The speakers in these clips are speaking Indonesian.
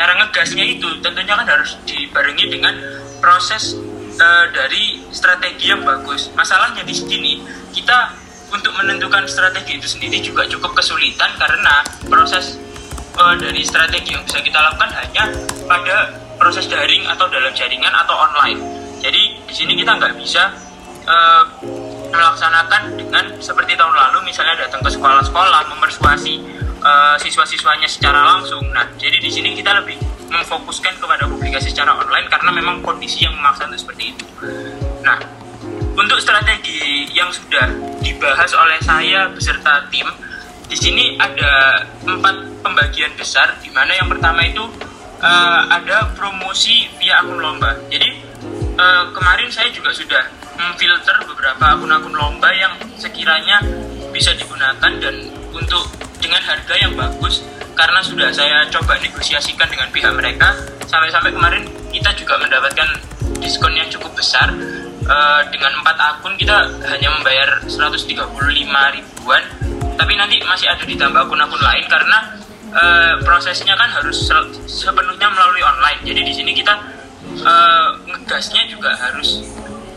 cara ngegasnya itu tentunya kan harus dibarengi dengan proses uh, dari strategi yang bagus. Masalahnya di sini kita untuk menentukan strategi itu sendiri juga cukup kesulitan karena proses uh, dari strategi yang bisa kita lakukan hanya pada proses daring atau dalam jaringan atau online. Jadi di sini kita nggak bisa uh, melaksanakan dengan seperti tahun lalu misalnya datang ke sekolah-sekolah memersuasi uh, siswa-siswanya secara langsung. Nah, jadi di sini kita lebih memfokuskan kepada publikasi secara online karena memang kondisi yang memaksa untuk seperti itu. Nah, untuk strategi yang sudah dibahas oleh saya beserta tim, di sini ada empat pembagian besar, di mana yang pertama itu uh, ada promosi via akun lomba. Jadi uh, kemarin saya juga sudah memfilter beberapa akun-akun lomba yang sekiranya bisa digunakan dan untuk dengan harga yang bagus. Karena sudah saya coba negosiasikan dengan pihak mereka sampai-sampai kemarin kita juga mendapatkan diskon yang cukup besar. Uh, dengan empat akun kita hanya membayar 135 ribuan. Tapi nanti masih ada ditambah akun-akun lain karena uh, prosesnya kan harus sepenuhnya melalui online. Jadi di sini kita uh, ngegasnya juga harus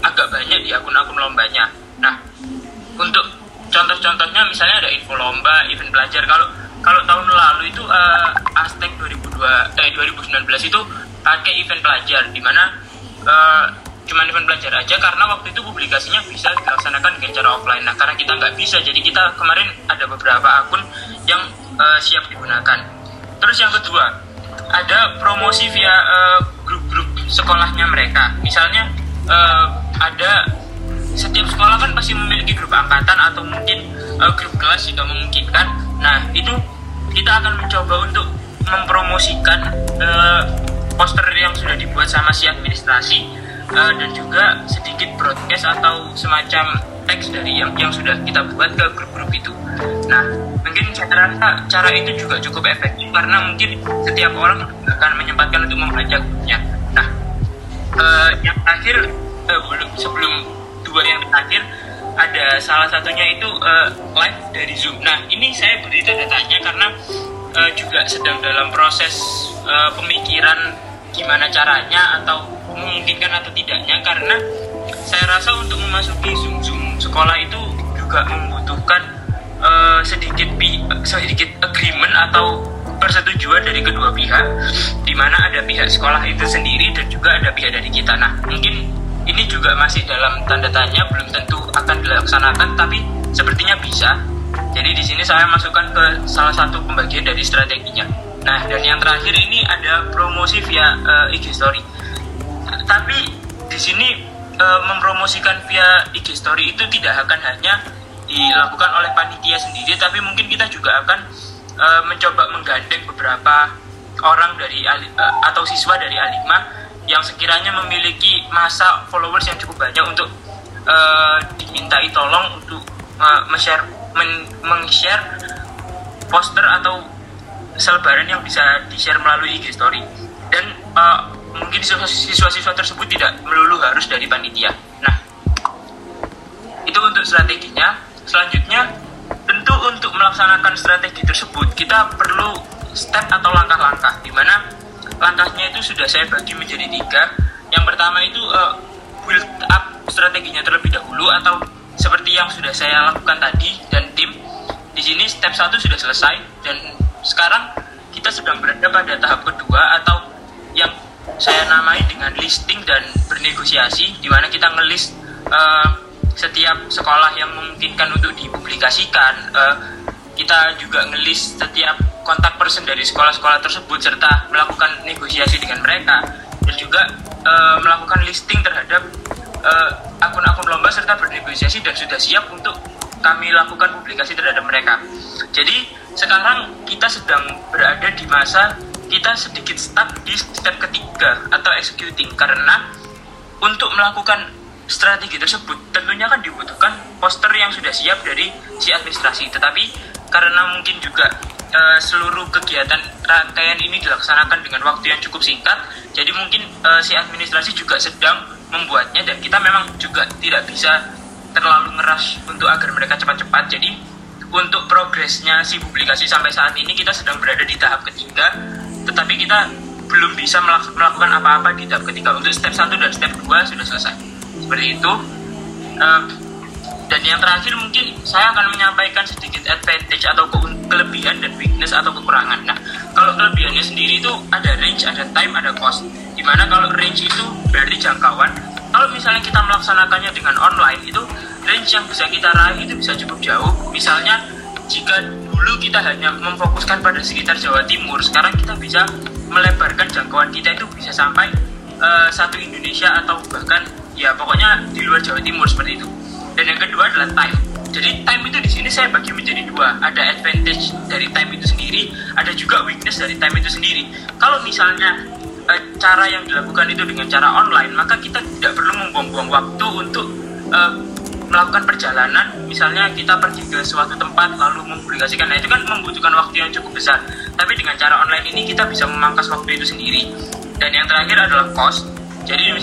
agak banyak di akun-akun lombanya. Nah untuk contoh-contohnya misalnya ada info lomba event belajar kalau kalau tahun lalu itu uh, Aztec 2002 eh 2019 itu pakai event pelajar di mana uh, cuma event belajar aja karena waktu itu publikasinya bisa dilaksanakan dengan cara offline. Nah karena kita nggak bisa, jadi kita kemarin ada beberapa akun yang uh, siap digunakan. Terus yang kedua ada promosi via grup-grup uh, sekolahnya mereka. Misalnya uh, ada setiap sekolah kan pasti memiliki grup angkatan atau mungkin uh, grup kelas jika memungkinkan. Nah itu kita akan mencoba untuk mempromosikan uh, poster yang sudah dibuat sama si administrasi uh, dan juga sedikit broadcast atau semacam teks dari yang yang sudah kita buat ke grup-grup itu. Nah, mungkin cara cara itu juga cukup efektif karena mungkin setiap orang akan menyempatkan untuk membaca grupnya. Nah, uh, yang terakhir uh, belum sebelum dua yang terakhir ada salah satunya itu uh, live dari Zoom. Nah, ini saya beri tanda tanya karena uh, juga sedang dalam proses uh, pemikiran gimana caranya atau memungkinkan atau tidaknya karena saya rasa untuk memasuki Zoom Zoom sekolah itu juga membutuhkan uh, sedikit sedikit agreement atau persetujuan dari kedua pihak di mana ada pihak sekolah itu sendiri dan juga ada pihak dari kita. Nah, mungkin ini juga masih dalam tanda tanya belum tentu akan dilaksanakan tapi sepertinya bisa. Jadi di sini saya masukkan ke salah satu pembagian dari strateginya. Nah dan yang terakhir ini ada promosi via uh, IG story. Tapi di sini uh, mempromosikan via IG story itu tidak akan hanya dilakukan oleh panitia sendiri tapi mungkin kita juga akan uh, mencoba menggandeng beberapa orang dari uh, atau siswa dari A5 yang sekiranya memiliki masa followers yang cukup banyak untuk uh, dimintai tolong untuk uh, share men-share poster atau selebaran yang bisa di-share melalui IG story dan uh, mungkin siswa-siswa tersebut tidak melulu harus dari panitia. Nah, itu untuk strateginya. Selanjutnya, tentu untuk melaksanakan strategi tersebut kita perlu step atau langkah-langkah di mana langkahnya itu sudah saya bagi menjadi tiga. Yang pertama itu uh, build up strateginya terlebih dahulu atau seperti yang sudah saya lakukan tadi dan tim. Di sini step satu sudah selesai dan sekarang kita sedang berada pada tahap kedua atau yang saya namai dengan listing dan bernegosiasi di mana kita ngelist uh, setiap sekolah yang memungkinkan untuk dipublikasikan uh, kita juga ngelist setiap kontak person dari sekolah-sekolah tersebut serta melakukan negosiasi dengan mereka dan juga uh, melakukan listing terhadap uh, akun-akun lomba serta bernegosiasi dan sudah siap untuk kami lakukan publikasi terhadap mereka. Jadi sekarang kita sedang berada di masa kita sedikit stuck di step ketiga atau executing karena untuk melakukan strategi tersebut tentunya kan dibutuhkan poster yang sudah siap dari si administrasi tetapi karena mungkin juga uh, seluruh kegiatan rangkaian ini dilaksanakan dengan waktu yang cukup singkat. Jadi mungkin uh, si administrasi juga sedang membuatnya dan kita memang juga tidak bisa terlalu ngeras untuk agar mereka cepat-cepat. Jadi untuk progresnya si publikasi sampai saat ini kita sedang berada di tahap ketiga, tetapi kita belum bisa melakukan apa-apa di tahap ketiga untuk step 1 dan step 2 sudah selesai seperti itu uh, dan yang terakhir mungkin saya akan menyampaikan sedikit advantage atau kelebihan dan weakness atau kekurangan. Nah kalau kelebihannya sendiri itu ada range ada time ada cost. Di mana kalau range itu berarti jangkauan. Kalau misalnya kita melaksanakannya dengan online itu range yang bisa kita raih itu bisa cukup jauh. Misalnya jika dulu kita hanya memfokuskan pada sekitar Jawa Timur sekarang kita bisa melebarkan jangkauan kita itu bisa sampai uh, satu Indonesia atau bahkan ya pokoknya di luar Jawa Timur seperti itu. Dan yang kedua adalah time. Jadi time itu di sini saya bagi menjadi dua. Ada advantage dari time itu sendiri, ada juga weakness dari time itu sendiri. Kalau misalnya uh, cara yang dilakukan itu dengan cara online, maka kita tidak perlu membuang-buang waktu untuk uh, melakukan perjalanan misalnya kita pergi ke suatu tempat lalu mempublikasikan nah itu kan membutuhkan waktu yang cukup besar tapi dengan cara online ini kita bisa memangkas waktu itu sendiri dan yang terakhir adalah cost jadi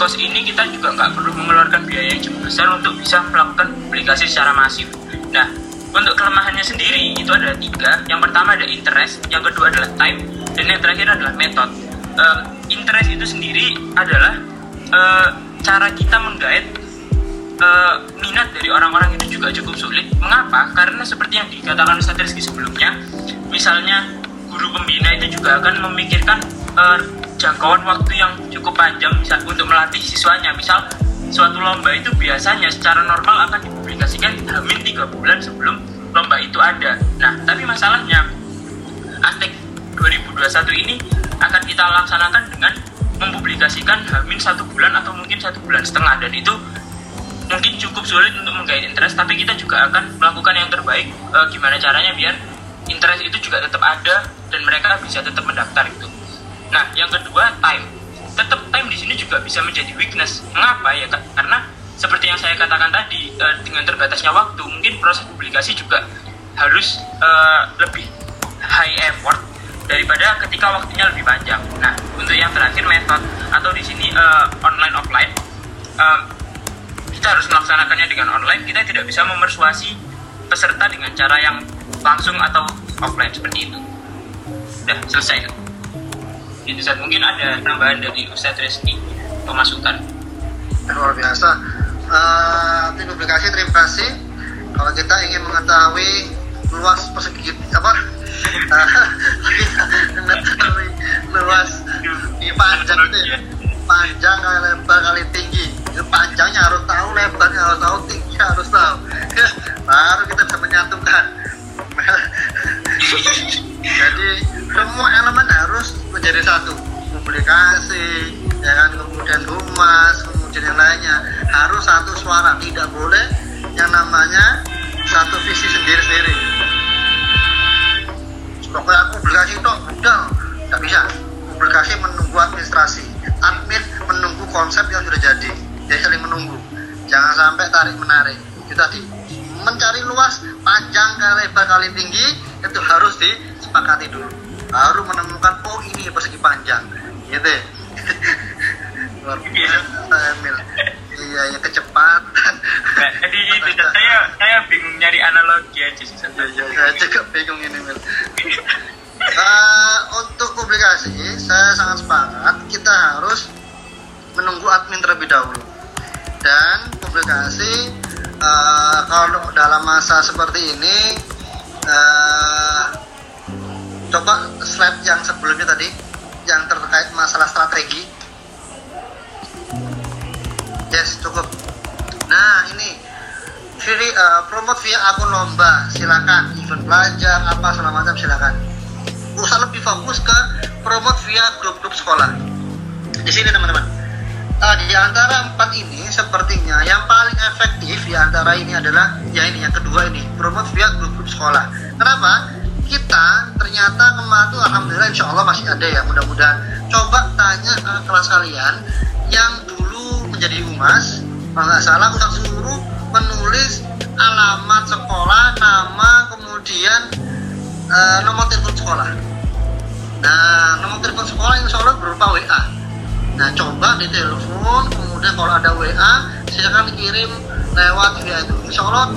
cost ini kita juga nggak perlu mengeluarkan biaya yang cukup besar untuk bisa melakukan publikasi secara masif nah untuk kelemahannya sendiri itu ada tiga yang pertama ada interest yang kedua adalah time dan yang terakhir adalah method uh, interest itu sendiri adalah uh, cara kita menggait uh, minat dari orang-orang itu juga cukup sulit. Mengapa? Karena seperti yang dikatakan Ustaz Rizky sebelumnya, misalnya guru pembina itu juga akan memikirkan uh, jangkauan waktu yang cukup panjang misal untuk melatih siswanya. Misal suatu lomba itu biasanya secara normal akan dipublikasikan hamin tiga bulan sebelum lomba itu ada. Nah, tapi masalahnya Aztek 2021 ini akan kita laksanakan dengan mempublikasikan hamin satu bulan atau mungkin satu bulan setengah dan itu mungkin cukup sulit untuk menggait interest tapi kita juga akan melakukan yang terbaik e, gimana caranya biar interest itu juga tetap ada dan mereka bisa tetap mendaftar itu nah yang kedua time. Tetap time di sini juga bisa menjadi weakness. Mengapa ya karena seperti yang saya katakan tadi e, dengan terbatasnya waktu mungkin proses publikasi juga harus e, lebih high effort daripada ketika waktunya lebih panjang. Nah, untuk yang terakhir method. Atau di sini uh, online offline, uh, kita harus melaksanakannya dengan online. Kita tidak bisa memersuasi peserta dengan cara yang langsung atau offline seperti itu. Sudah selesai itu saat mungkin ada tambahan dari Ustadz Reski pemasukan. Luar biasa. Uh, tim publikasi terima kasih. Kalau kita ingin mengetahui luas persegi apa? Luas di panjang itu ya panjang kali lebar kali tinggi. Itu panjangnya harus tahu lebarnya harus tahu tinggi harus tahu. Baru kita bisa menyatukan jadi semua elemen harus menjadi satu. Publikasi ya kan? Kemudian humas kemudian yang lainnya. Harus satu suara. Tidak boleh yang namanya satu visi sendiri-sendiri. Pokoknya aku publikasi itu udah. Nggak bisa. Publikasi menunggu administrasi. Admin menunggu konsep yang sudah jadi. Jadi saling menunggu. Jangan sampai tarik menarik itu tadi mencari luas panjang kali lebar kali tinggi itu harus disepakati dulu. Baru menemukan oh ini persegi panjang. Gitu ya. luar biasa Emil. Iya ya kecepatan jadi itu saya saya bingung nyari analogi aja sih iya, iya, saya juga bingung ini Mil uh, untuk publikasi saya sangat sepakat kita harus menunggu admin terlebih dahulu. Dan publikasi kalau dalam masa seperti ini uh, coba slide yang sebelumnya tadi yang terkait masalah strategi. Yes cukup. Nah ini. Free, uh, promote via akun lomba. Silakan. Event pelajar apa segala macam silakan. Usah lebih fokus ke promote via grup-grup sekolah. Di sini teman-teman uh, di antara empat ini sepertinya yang paling efektif di antara ini adalah ya ini yang kedua ini promote via grup-grup sekolah. Kenapa? Kita ternyata kemarin tuh alhamdulillah insya Allah masih ada ya mudah-mudahan. Coba tanya uh, kelas kalian yang dulu menjadi humas kalau nggak salah usah suruh menulis alamat sekolah nama kemudian uh, nomor telepon sekolah. Nah, nomor telepon sekolah insya Allah berupa WA. Nah, coba di telepon, kemudian kalau ada WA, silakan dikirim lewat via itu. Insya Allah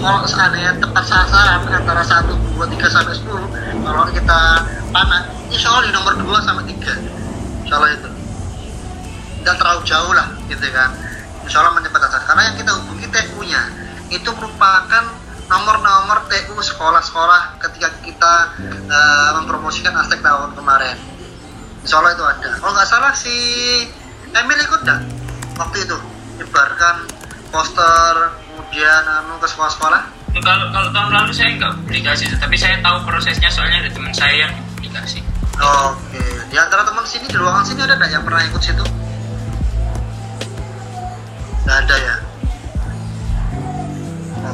kalau seandainya tepat sasaran antara 1, 2, 3 sampai 10 kalau kita panah insya Allah di nomor 2 sama 3 insya Allah itu. Tidak terlalu jauh lah gitu kan. Insya Allah menyempatkan karena yang kita hubungi TU nya itu merupakan nomor-nomor TU sekolah-sekolah ketika kita uh, mempromosikan aspek tahun kemarin insya Allah itu ada. Kalau nggak salah si Emil ikut dah waktu itu. Nyebarkan poster kemudian anu ke sekolah-sekolah. Kalau kalau tahun lalu saya nggak publikasi tapi saya tahu prosesnya soalnya ada teman saya yang publikasi. Oke. Di antara teman sini di ruangan sini ada nggak yang pernah ikut situ? Nggak ada ya?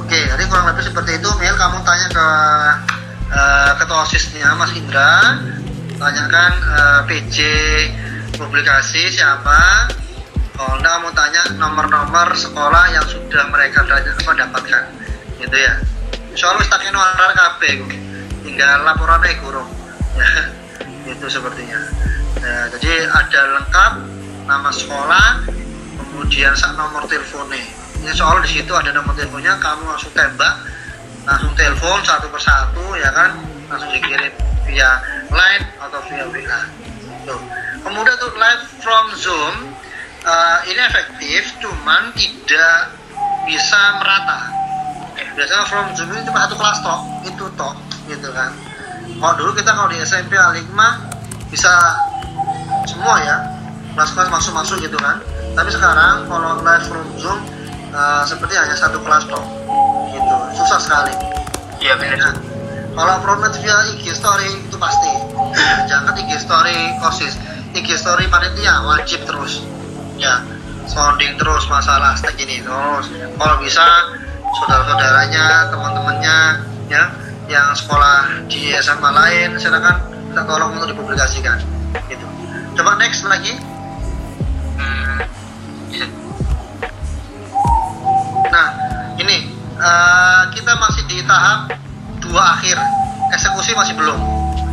Oke jadi kurang lebih seperti itu. Mil kamu tanya ke uh, ketua osisnya Mas Indra tanyakan uh, eh, PJ publikasi siapa? Kalau enggak kamu tanya nomor-nomor sekolah yang sudah mereka dapatkan? Gitu ya. Soalnya tak warar KB tinggal laporannya kurung ya itu sepertinya. Ya, jadi ada lengkap nama sekolah kemudian sak nomor teleponnya ini soal di situ ada nomor teleponnya kamu langsung tembak langsung telepon satu persatu ya kan? Langsung dikirim via line atau via WA tuh. Kemudian untuk live from zoom uh, ini efektif cuman tidak bisa merata. Biasanya from zoom ini cuma satu kelas toh itu toh gitu kan. Kalau dulu kita kalau di SMP A5 bisa semua ya kelas-kelas masuk-masuk gitu kan. Tapi sekarang kalau live from zoom uh, seperti hanya satu kelas toh gitu. Susah sekali. Iya benar nah, kalau promote via IG story itu pasti. Jangan IG story kosis. IG story panitia wajib terus. Ya sounding terus masalah stek ini terus. Kalau bisa saudara-saudaranya teman-temannya ya yang sekolah di SMA lain silakan kita tolong untuk dipublikasikan. Gitu. Coba next lagi. Nah, ini uh, kita masih di tahap dua akhir, eksekusi masih belum.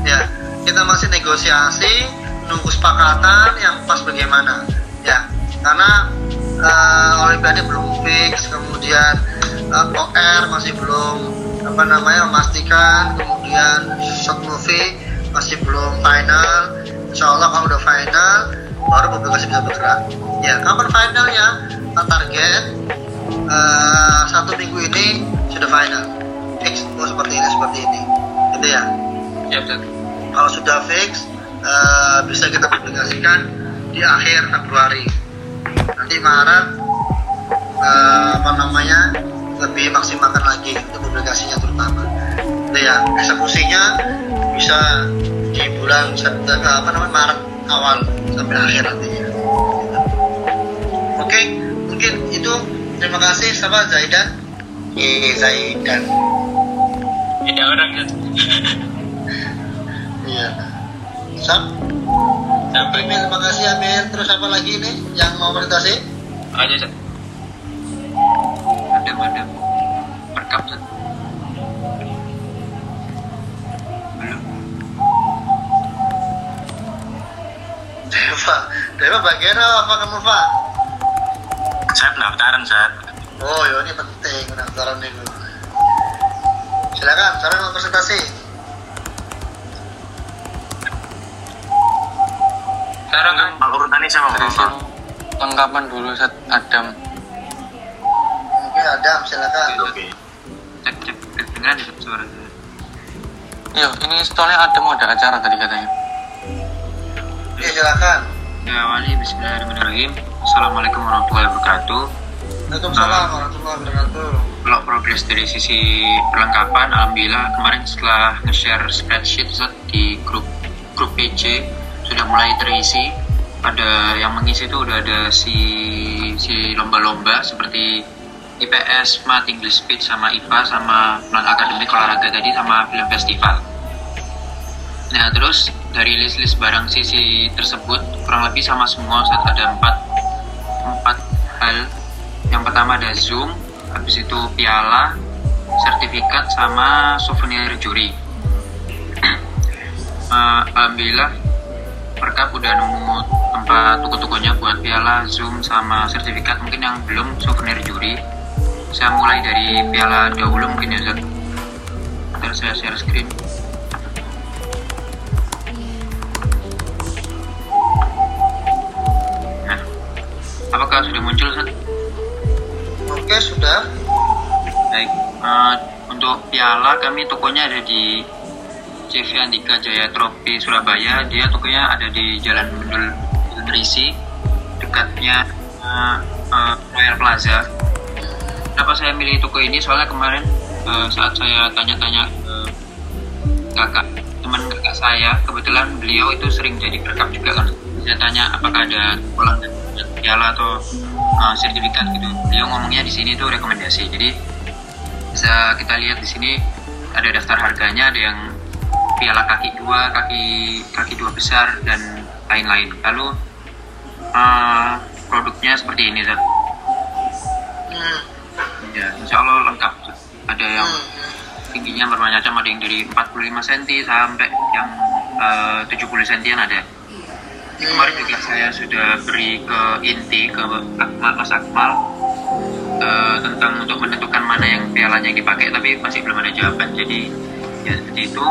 Ya, kita masih negosiasi, nunggu sepakatan yang pas bagaimana. Ya, karena uh, Olimpiade belum fix, kemudian uh, eh, OR masih belum apa namanya memastikan, kemudian short movie masih belum final. Insya Allah kalau udah final, baru publikasi bisa bergerak. Ya, kapan finalnya? Target uh, satu minggu ini sudah final fix oh seperti ini seperti ini. Gitu ya? Ya betul. Kalau sudah fix uh, bisa kita publikasikan di akhir Februari. Nanti Maret uh, apa namanya lebih maksimalkan lagi untuk publikasinya terutama. Itu ya? Eksekusinya bisa di bulan apa namanya Maret awal sampai akhir nantinya oke okay, mungkin itu. Terima kasih sama Zaidan. Iya Zaidan. Ini orang gitu. Iya. Sam. Sampai Amil, terima kasih Amil. Terus apa lagi nih yang mau presentasi? Aja, Sat. Ada, ada. Perkap, Sat. Belum. Deva, Deva bagian apa kamu, Pak? saya pendaftaran saat oh ya ini penting pendaftaran itu silakan cara mau presentasi sekarang kan urutannya sama Bapak lengkapan dulu set Adam oke Adam silakan oke cek cek kedengeran cek suara Iya, ini soalnya Adam ada acara tadi katanya. Iya, silakan. Ya, awali Bismillahirrahmanirrahim. Assalamualaikum warahmatullahi wabarakatuh. Waalaikumsalam warahmatullahi wabarakatuh. Kalau progres dari sisi perlengkapan, alhamdulillah kemarin setelah nge-share spreadsheet di grup grup PC sudah mulai terisi. Ada yang mengisi itu udah ada si si lomba-lomba seperti IPS, Mat, English Speech, sama IPA, sama non akademik olahraga tadi, sama film festival. Nah terus dari list-list barang sisi tersebut kurang lebih sama semua saat ada empat empat hal yang pertama ada zoom habis itu piala sertifikat sama souvenir juri. Uh, alhamdulillah mereka udah nemu tempat tuku-tukunya buat piala zoom sama sertifikat mungkin yang belum souvenir juri. Saya mulai dari piala dahulu mungkin ya Zat terus saya share screen. Nah apakah sudah muncul Zat? Oke, sudah. Baik, eh, untuk piala kami tokonya ada di CV Andika Jaya Tropi Surabaya. Dia tokonya ada di Jalan Bendul Berisi, dekatnya eh, eh, Royal Plaza. Kenapa saya milih toko ini? Soalnya kemarin eh, saat saya tanya-tanya ke kakak teman kakak saya, kebetulan beliau itu sering jadi rekap juga kan. Saya tanya apakah ada pulang piala atau eh, sertifikat gitu. Beliau ngomongnya di sini tuh rekomendasi. Jadi bisa kita lihat di sini ada daftar harganya ada yang piala kaki dua kaki kaki dua besar dan lain-lain lalu uh, produknya seperti ini Zat. Hmm. ya insya Allah lengkap ada yang Hmm. tingginya bermacam ada yang dari 45 cm sampai yang uh, 70 cm ada kemarin juga saya sudah beri ke inti ke Akmal Mas Akmal eh, tentang untuk menentukan mana yang pialanya yang dipakai tapi masih belum ada jawaban. Jadi ya seperti itu.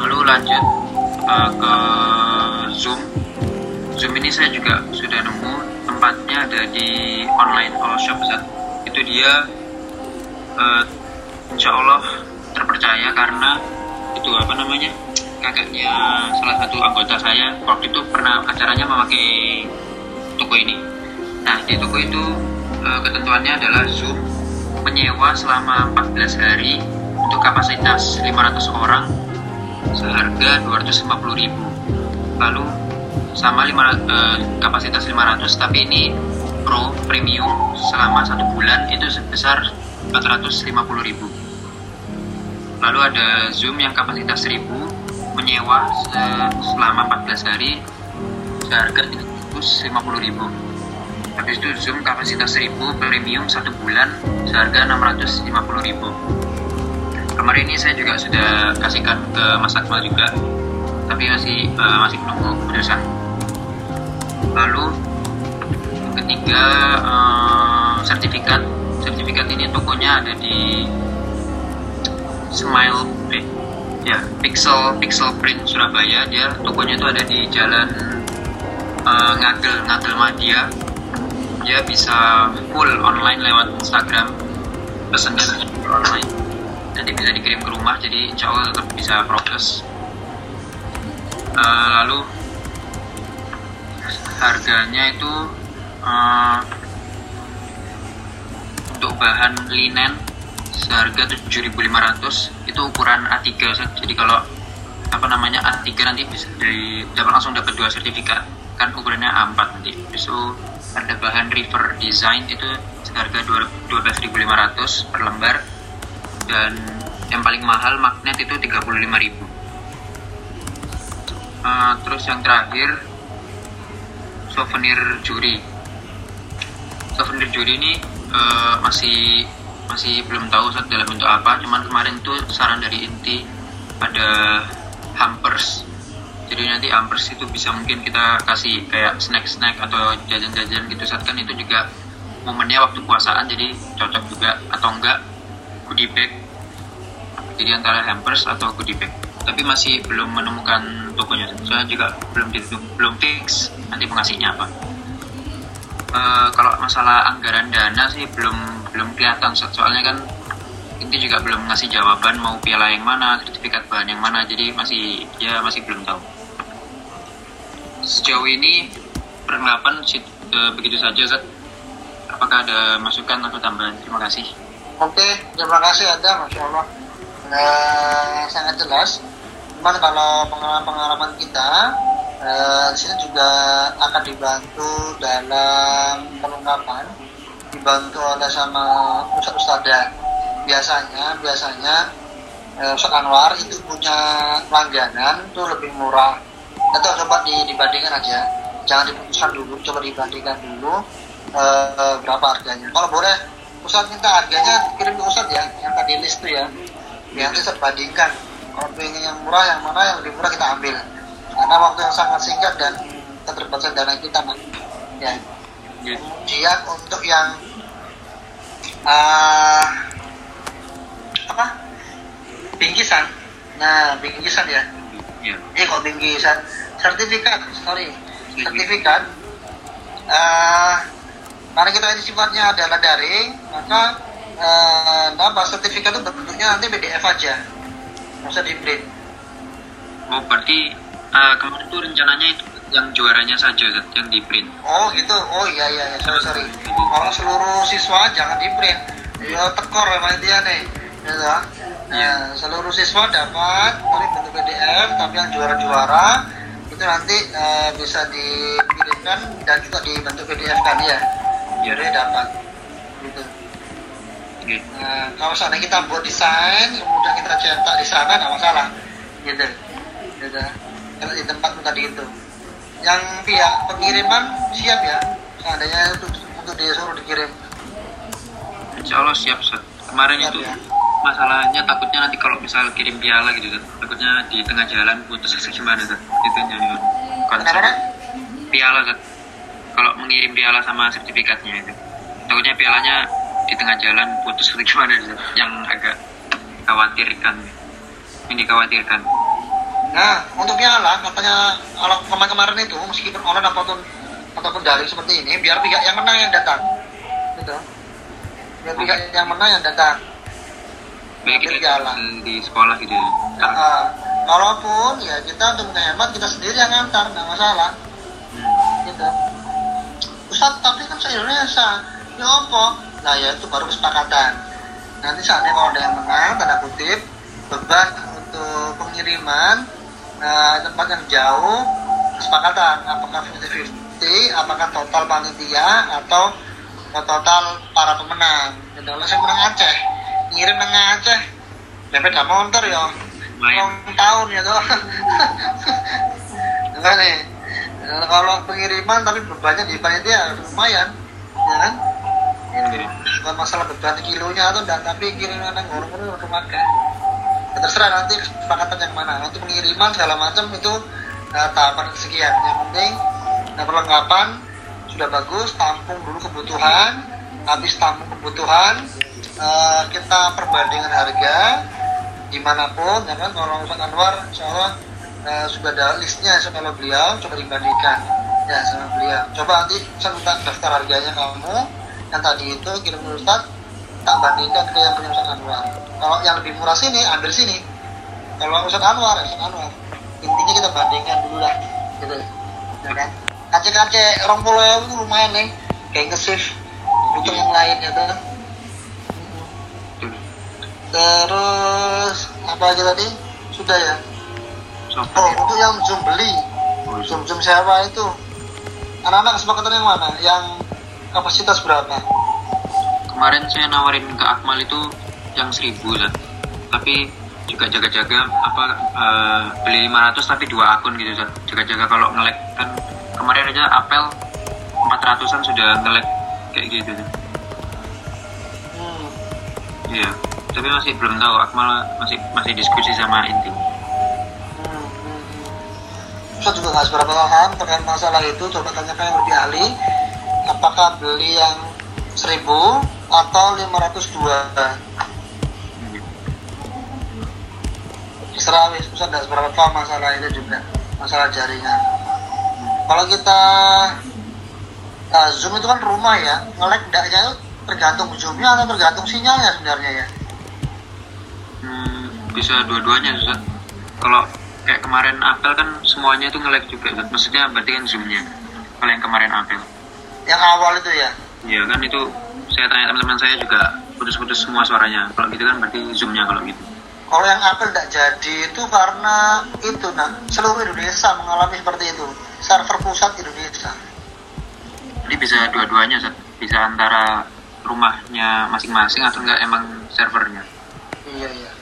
Lalu lanjut eh, ke Zoom. Zoom ini saya juga sudah nemu tempatnya ada di online all shop itu dia eh, insya Allah terpercaya karena itu apa namanya kakaknya salah satu anggota saya waktu itu pernah acaranya memakai toko ini. Nah di toko itu eh, ketentuannya adalah Zoom menyewa selama 14 hari untuk kapasitas 500 orang seharga 250.000 lalu sama 500, eh, kapasitas 500 tapi ini pro premium selama satu bulan itu sebesar 450.000 lalu ada Zoom yang kapasitas 1000 menyewa se- selama 14 hari seharga 350.000 habis itu Zoom kapasitas 1000 premium satu bulan seharga 650.000 kemarin ini saya juga sudah kasihkan ke Mas Akmal juga tapi masih eh, masih menunggu keputusan. Lalu ketiga eh, sertifikat. Sertifikat ini tokonya ada di Smile eh, ya Pixel Pixel Print Surabaya. Dia tokonya itu ada di Jalan eh, Ngagel Ngagel Madia. Dia bisa full online lewat Instagram. Pesennya full online. Nanti bisa dikirim ke rumah jadi Allah tetap bisa proses Eh, lalu harganya itu eh, untuk bahan linen seharga 7.500 itu ukuran A3 Ustaz. jadi kalau apa namanya A3 nanti bisa dari dapat langsung dapat dua sertifikat. Kan ukurannya A4 nanti. Itu ada bahan river design itu seharga 12.500 per lembar. Dan yang paling mahal magnet itu 35.000 Eh, terus yang terakhir souvenir juri. Souvenir juri ini eh, masih masih belum tahu saat dalam bentuk apa. Cuman kemarin tuh saran dari inti ada hampers. Jadi nanti hampers itu bisa mungkin kita kasih kayak snack-snack atau jajan-jajan gitu saat kan itu juga momennya waktu puasaan jadi cocok juga. Atau enggak goodie bag. Jadi antara hampers atau goodie bag. Tapi masih belum menemukan tokonya. Saya juga belum belum fix nanti pengasihnya apa Eh, kalau masalah anggaran dana sih belum belum kelihatan so- soalnya kan ini juga belum ngasih jawaban mau piala yang mana sertifikat bahan yang mana. Jadi masih ya masih belum tahu. Sejauh ini perlengkapan eh, begitu saja Zat apakah ada masukan atau tambahan? Terima kasih. Oke, terima kasih Anda, Masya Allah. Nah, sangat jelas. Cuman kalau pengalaman-pengalaman kita, eh, di sini juga akan dibantu dalam perlengkapan, dibantu oleh sama Ustadz Ustadzah. Biasanya, biasanya Ustadz Anwar itu punya langganan itu lebih murah. Atau coba di- dibandingkan aja, jangan diputuskan dulu, coba dibandingkan dulu eh, berapa harganya. Kalau boleh Ustadz minta harganya kirim ke Ustadz ya, yang tadi list tuh ya. Nanti saya bandingkan. Kalau pengen yang murah, yang mana yang lebih murah kita ambil. Karena waktu yang sangat singkat dan keterbatasan dana kita, Mas. Ya. Kemudian untuk yang ah, apa? Bingkisan. Nah, bingkisan ya. Iya. eh kok tinggi Ser- sertifikat sorry sertifikat eh karena kita ini sifatnya adalah daring maka eh apa sertifikat itu bentuknya nanti PDF aja nggak usah di print Oh berarti eh, kemarin tuh rencananya itu yang juaranya saja Zat, yang di print. oh gitu oh iya iya iya sorry sorry kalau seluruh siswa jangan di print ya tekor sama dia nih gitu Nah, seluruh siswa dapat tapi bentuk PDF tapi yang juara-juara itu nanti eh, bisa dikirimkan dan juga dibentuk PDF kan ya Iya. jadi dapat gitu. Nah, kalau seandainya kita buat desain, kemudian kita cetak di sana, nggak masalah. Gitu. Gitu. Kalau di tempat tadi itu. Yang pihak pengiriman siap ya, seandainya itu untuk disuruh dikirim. Insya Allah siap Zat. Kemarin Siap, itu ya. masalahnya takutnya nanti kalau misal kirim piala gitu. Takutnya di tengah jalan putus gimana Zat. Itu yang konsep. Piala kalau mengirim piala sama sertifikatnya itu takutnya pialanya di tengah jalan putus gimana Zat. yang agak khawatirkan yang dikhawatirkan Nah, untuk piala, katanya kalau kemarin-kemarin itu, meskipun online ataupun ataupun daring seperti ini, biar pihak yang menang yang datang. Gitu. Biar pihak yang menang yang datang. baik kita Ambil piala. di sekolah gitu ya Nah, ah, kalaupun ya kita untuk menghemat kita sendiri yang ngantar, nggak masalah. Hmm. gitu Ustaz tapi kan se Indonesia ya apa nah ya itu baru kesepakatan nanti saatnya kalau ada yang menang tanda kutip beban untuk pengiriman nah, tempat yang jauh kesepakatan apakah 50-50 apakah total panitia atau total para pemenang. Jadi kalau saya menang Aceh ngirim nang Aceh. Dapat gak motor ya. Lumayan ulang tahun ya tuh enggak nih. Nah, kalau pengiriman tapi bebannya di panitia lumayan ya kan? Oke. bukan masalah beban kilonya atau enggak. Tapi kiriman yang ngurung-ngurung udah pakai ya, terserah nanti kesepakatan yang mana. Nanti pengiriman segala macam itu nah, tahapan sekian yang penting nah, perlengkapan sudah bagus tampung dulu kebutuhan. Habis tampung kebutuhan eh, kita perbandingan harga. Di mana pun ya kan kalau Ustaz Anwar insya Allah eh, sudah ada listnya kalau beliau coba dibandingkan. Ya sama beliau. Coba nanti saya daftar harganya kamu. Yang tadi itu kirim Ustaz tak bandingkan ke yang punya Ustaz Anwar. Kalau yang lebih murah sini ambil sini. Kalau Ustaz Anwar Ustaz Anwar. Intinya kita bandingkan dulu lah. Gitu. Ya kan? Kace-kace orang pulau itu lumayan nih. Kayak nge-save butuh yang lain ya tuh. Terus apa aja tadi? Sudah ya? Oh untuk yang zoom beli. Oh, zoom zoom sewa itu? Anak-anak kesepakatan yang mana? Yang kapasitas berapa kemarin saya nawarin ke Akmal itu yang seribu lah tapi juga jaga-jaga apa eh, beli 500 tapi dua akun gitu Zat. jaga-jaga kalau ngelek kan kemarin aja apel 400an sudah ngelek kayak gitu Zat. hmm. iya tapi masih belum tahu Akmal masih masih diskusi sama Inti Hmm, hmm, hmm. Saya juga nggak seberapa paham terkait masalah itu. Coba tanyakan yang lebih ahli. Apakah beli yang 1000 atau 502? Terserah wis, Ustaz nggak seberapa paham masalah itu juga. Masalah jaringan. Kalau kita nah, zoom itu kan rumah ya, ngelek itu tergantung zoomnya atau tergantung sinyalnya sebenarnya ya. Hmm, bisa dua-duanya Zat. kalau kayak kemarin apel kan semuanya itu ngelek juga Zat. maksudnya berarti kan zoomnya kalau yang kemarin apel Yang awal itu ya. Iya kan itu saya tanya teman-teman saya juga putus-putus semua suaranya. Kalau gitu kan berarti zoomnya kalau gitu. Kalau yang apel tidak jadi itu karena itu nah seluruh Indonesia mengalami seperti itu server pusat Indonesia. Jadi bisa dua-duanya bisa antara rumahnya masing-masing atau enggak emang servernya. Iya iya.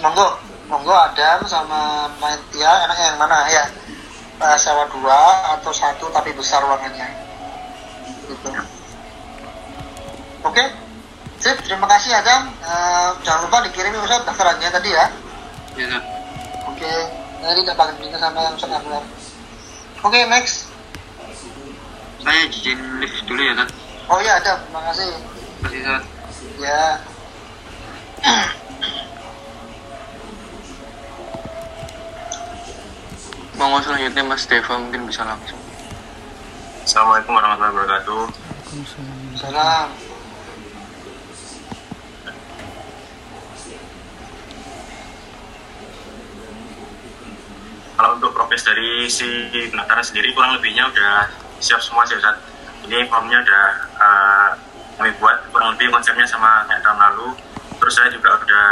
Monggo, monggo Adam sama Maitia enak yang mana ya? Eh, sewa dua atau satu tapi besar ruangannya. Gitu. Oke, sip. Terima kasih Adam. Eh, jangan lupa dikirim Ustaz daftarannya tadi ya. Iya. Oke, jadi tidak pakai bincang sama yang Ustaz. Oke, next. Saya izin lift dulu ya Zat. Oh iya Adam, terima kasih. Terima kasih Zat. Ya. monggo selanjutnya Mas Deva mungkin bisa langsung. Assalamualaikum warahmatullahi wabarakatuh. salam Kalau untuk progres dari si pendaftaran sendiri kurang lebihnya udah siap semua sih Ustaz. Ini formnya udah eh, kami buat kurang lebih konsepnya sama kayak tahun lalu. Terus saya juga udah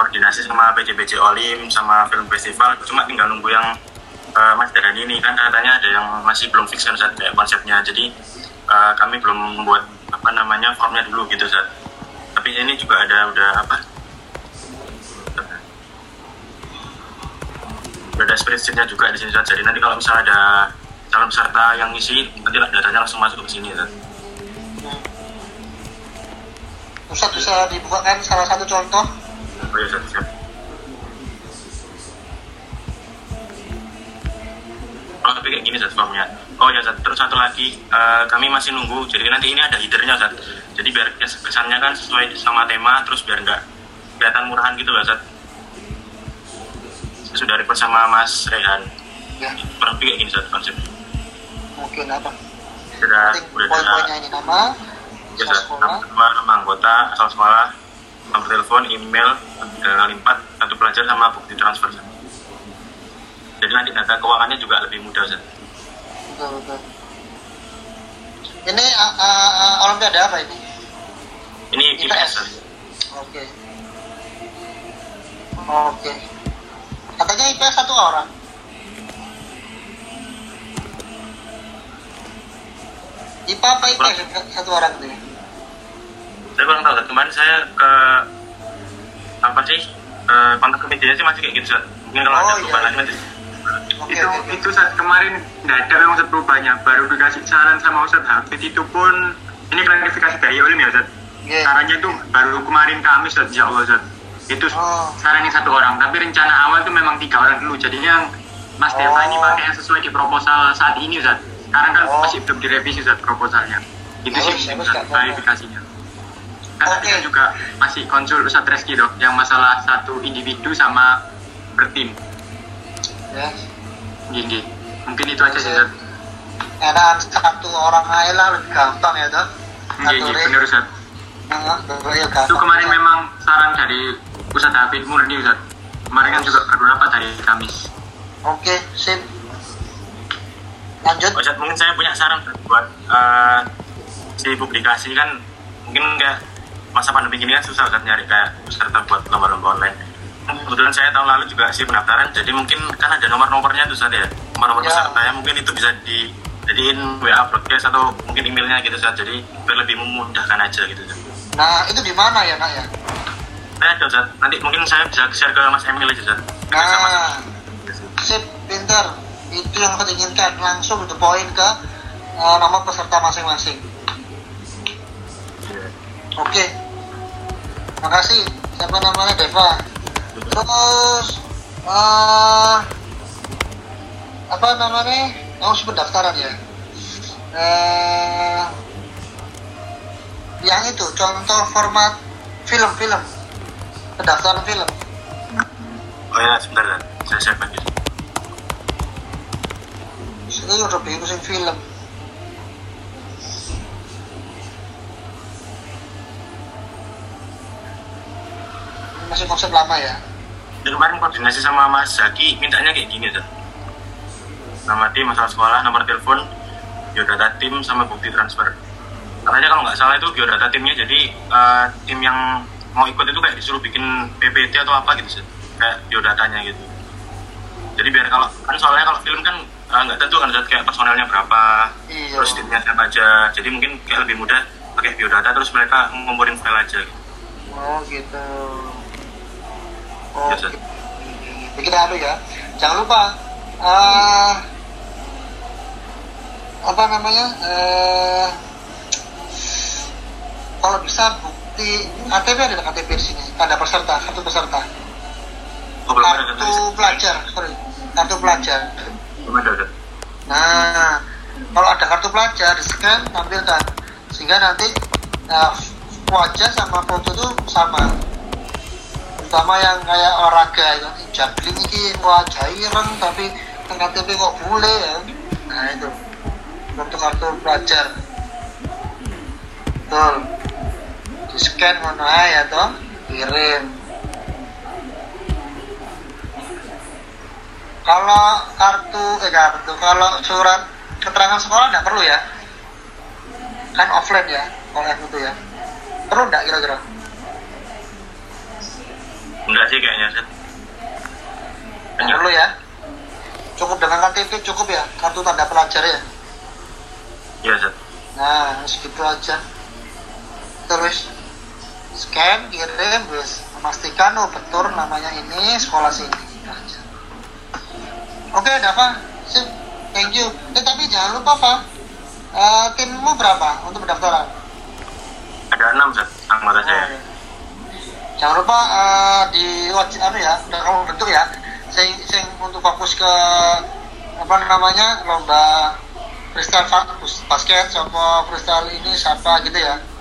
koordinasi sama PJBJ Olim sama film festival. Cuma tinggal nunggu yang eh, Mas Darani ini kan katanya ada yang masih belum fix kan Ustaz kayak konsepnya. Jadi eh, kami belum membuat apa namanya formnya dulu gitu Ustaz. Tapi ini juga ada udah apa udah ada spreadsheetnya juga di sini. Jadi nanti kalau misalnya ada calon peserta yang ngisi, nanti datanya langsung masuk ke sini Ustaz. Ustaz bisa dibukakan salah satu contoh Oh iya Ustaz, siap. Oh, tapi kayak gini Ustaz formnya. Oh ya terus satu lagi, eh, kami masih nunggu, jadi nanti ini ada headernya Ustaz. Jadi biar kes- kesannya kan sesuai sama tema, terus biar nggak kelihatan murahan gitu loh Ustaz. Saya sudah request sama Mas Rehan. ya Kurang lebih kayak gini Ustaz konsepnya. mungkin apa Sudah, penting udah ada poin-poinnya ini nama Ya, nama, nama anggota, asal sekolah, nomor telepon, email, kali empat, kartu pelajar sama bukti transfer. Ustaz. Jadi nanti data keuangannya juga lebih mudah, Ustaz. betul betul ini uh, uh, uh, olimpiade apa ini Ini IPS. IPS, Ustaz. oke oke katanya IPS satu orang IPA apa IPS satu orang itu ya? Saya kurang tahu. Kemarin saya ke apa sih eh, kontak ke media sih masih kayak gitu. Mungkin kalau Oh, ada iya, perubahan iya. nanti. Oke, itu oke. itu saat kemarin nggak ada memang Ustadz perubahannya baru dikasih saran sama Ustadz Hafid itu pun ini klarifikasi dari Olim ya Ustadz Iya. sarannya itu baru kemarin Kamis Ustadz ya Allah Ustadz itu Oh. sarannya satu orang tapi rencana awal itu memang tiga orang dulu jadinya Mas Oh. Deva ini pakai yang sesuai di proposal saat ini Ustadz sekarang kan Oh. masih belum direvisi Ustadz proposalnya itu Bagus, sih Kak. klarifikasinya kan Oke. kan juga masih konsul Ustadz Reski dok yang masalah satu individu sama bertim ya gini mungkin itu aja sih Ustadz enak satu orang aja lah lebih gampang ya toh Iya, iya, benar Ustaz. Itu kemarin memang saran dari Ustadz Hafid Murni Ustaz. Kemarin kan juga beberapa dari Kamis. oke sip lanjut Ustaz, mungkin saya punya saran Ustaz, buat eh, si publikasi kan mungkin kayak masa pandemi gini kan susah Ustaz nyari kayak peserta buat lomba-lomba online. Kebetulan saya tahun lalu juga si pendaftaran, jadi mungkin kan ada nomor-nomornya tuh Ustaz ya. Nomor-nomor Ya. pesertanya mungkin itu bisa dijadiin WA broadcast atau mungkin emailnya gitu Ustaz. Jadi biar lebih memudahkan aja gitu Ustaz. Nah itu di mana ya nak ya? Nah, ada Ustaz. Nanti mungkin saya bisa share ke Mas Emil aja sama- nah sip pinter. Itu yang kita inginkan. Langsung itu poin ke uh, nomor peserta masing-masing. Oke. Makasih. Siapa namanya? Deva. Terus uh, apa namanya? Oh si pendaftaran ya? Eh yang itu contoh format film-film pendaftaran film Oh ya, sebentar Ustaz. Saya share lagi. Ini udah bingung film. Masih konsep lama ya. Jadi kemarin koordinasi sama Mas Zaki mintanya kayak gini tuh. Nama tim, masalah sekolah, nomor telepon, biodata tim sama bukti transfer. Katanya kalau nggak salah itu biodata timnya jadi eh, tim yang mau ikut itu kayak disuruh bikin PPT atau apa gitu sih. Kayak biodatanya gitu. Jadi biar kalau kan soalnya kalau film kan eh, nggak tentu kan Zat, kayak personelnya berapa, Iya. terus timnya siapa aja. Jadi mungkin kayak lebih mudah pakai biodata terus mereka ngumpulin file aja. Gitu. Oh gitu. Oh, gitu. Bikin anu ya. Jangan lupa. eh apa namanya? eh kalau bisa bukti KTP ada KTP di sini. Ada peserta, kartu peserta. Oh, belum ada Kartu pelajar, sorry. Kartu pelajar. Belum ada, Zat. Nah, kalau ada kartu pelajar, di scan, tampilkan. Sehingga nanti nah, wajah sama foto itu sama. Terutama yang kayak olahraga, itu juggling ini wajah ireng tapi KTP kok bule ya nah itu untuk kartu pelajar betul di scan mana ya toh kirim. Kalau kartu eh kartu kalau surat keterangan sekolah nggak perlu ya? Kan offline ya online itu ya. Perlu nggak kira-kira? Enggak sih kayaknya nggak perlu ya. Cukup dengan KTP cukup ya kartu tanda pelajar ya. Iya nah segitu aja. Terus scan kirim terus memastikan oh betul namanya ini sekolah sini. Aja. oke Dava. Sip. Thank you. Eh tapi jangan lupa Pak Eh, timmu berapa untuk pendaftaran? Ada enam anggota saya. Oh, jangan lupa eh, di anu ya udah kamu bentuk ya. Sing sing untuk fokus ke apa namanya lomba freestyle basket sama freestyle ini siapa gitu ya. iya.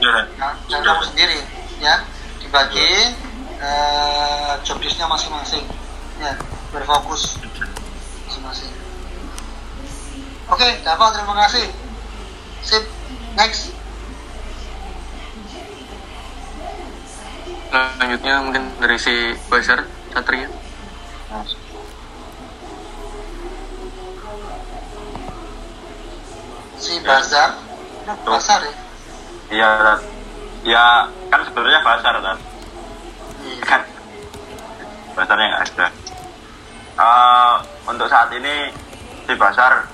Nah, jangan kamu sendiri ya. Dibagi eh, job listnya masing-masing ya. Berfokus masing-masing. Oke Dava terima kasih. Sip next. Selanjutnya mungkin dari si Buzzer, Satria. si Bazar. Bazar ya iya ya kan sebenarnya pasar kan Iya. kan. Pasarnya nggak ada. Eh, untuk saat ini di pasar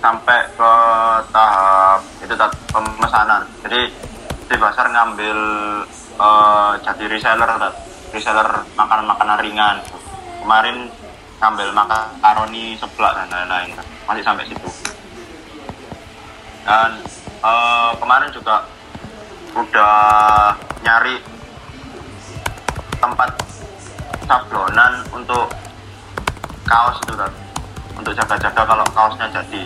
sampai ke tahap itu tat- pemesanan. Jadi di pasar ngambil eh, jadi reseller tat. reseller makanan-makanan ringan. Kemarin ngambil makaroni seblak dan lain-lain masih sampai situ. Dan eh, kemarin juga udah nyari tempat sablonan untuk kaos itu kan untuk jaga-jaga kalau kaosnya jadi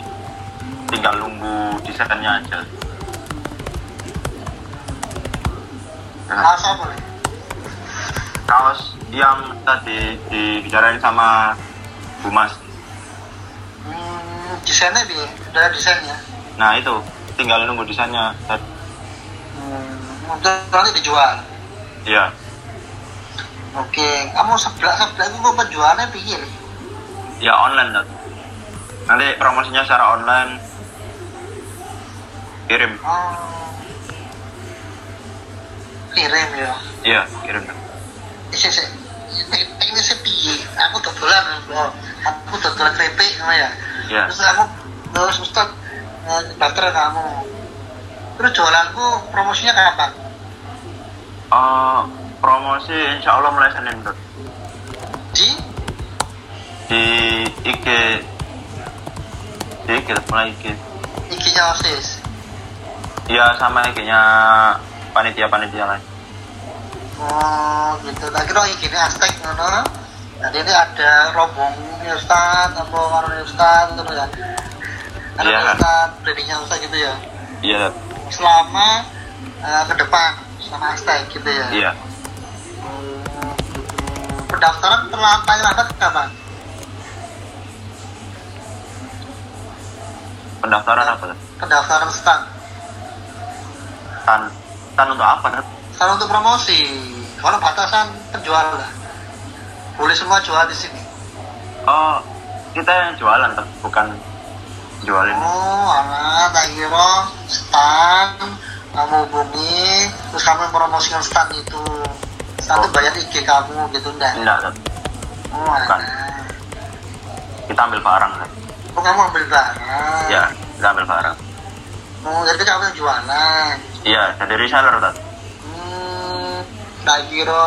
tinggal nunggu desainnya aja. Nah, Asa boleh kaos yang tadi dibicarain sama Bu Mas. Hmm, desainnya bi udah desainnya? Nah itu. Tinggal nunggu desainnya untuk nanti dijual. Iya. Oke kamu sebelah sebelah itu kok penjualannya piye? Li? ya online Tad. nanti promosinya secara online. Kirim. Oh. Kirim ya? Iya kirim isi isi. Ini piye? Aku dodolan oh, aku dodolan keripik ya? Iya. Terus aku terus ustad eh, daftar kamu terus jualanku promosinya kapan Eh, promosi insya Allah mulai Senin Tad. di? Di IG di IG mulai IG IG-nya OSIS? Iya sama IG-nya panitia-panitia lain. oh gitu. Tak kira IG aspek ngono jadi ini ada rombong Ustad apa warung Ustad gitu ya? Ada Iya. Ustad brandingnya Ustad gitu ya? Iya, selama eh, ke depan selama hashtag gitu ya. Iya. Pendaftaran telah paling lambat kapan Pendaftaran apa? Pendaftaran stand. Tan, tan untuk apa? Stand untuk promosi. Kalau batasan penjual lah. Boleh semua jual di sini. Oh, kita yang jualan, bukan jualin. oh anak tak kira stand kamu hubungi terus kamu promosikan stand itu stand itu Oh. bayar IG kamu gitu enggak Enggak, oh Bukan. kita ambil barang. Tad. oh kamu ambil barang Ya, kita ambil barang. oh jadi kamu yang jualan Iya, jadi reseller, Tad. hmm tak kira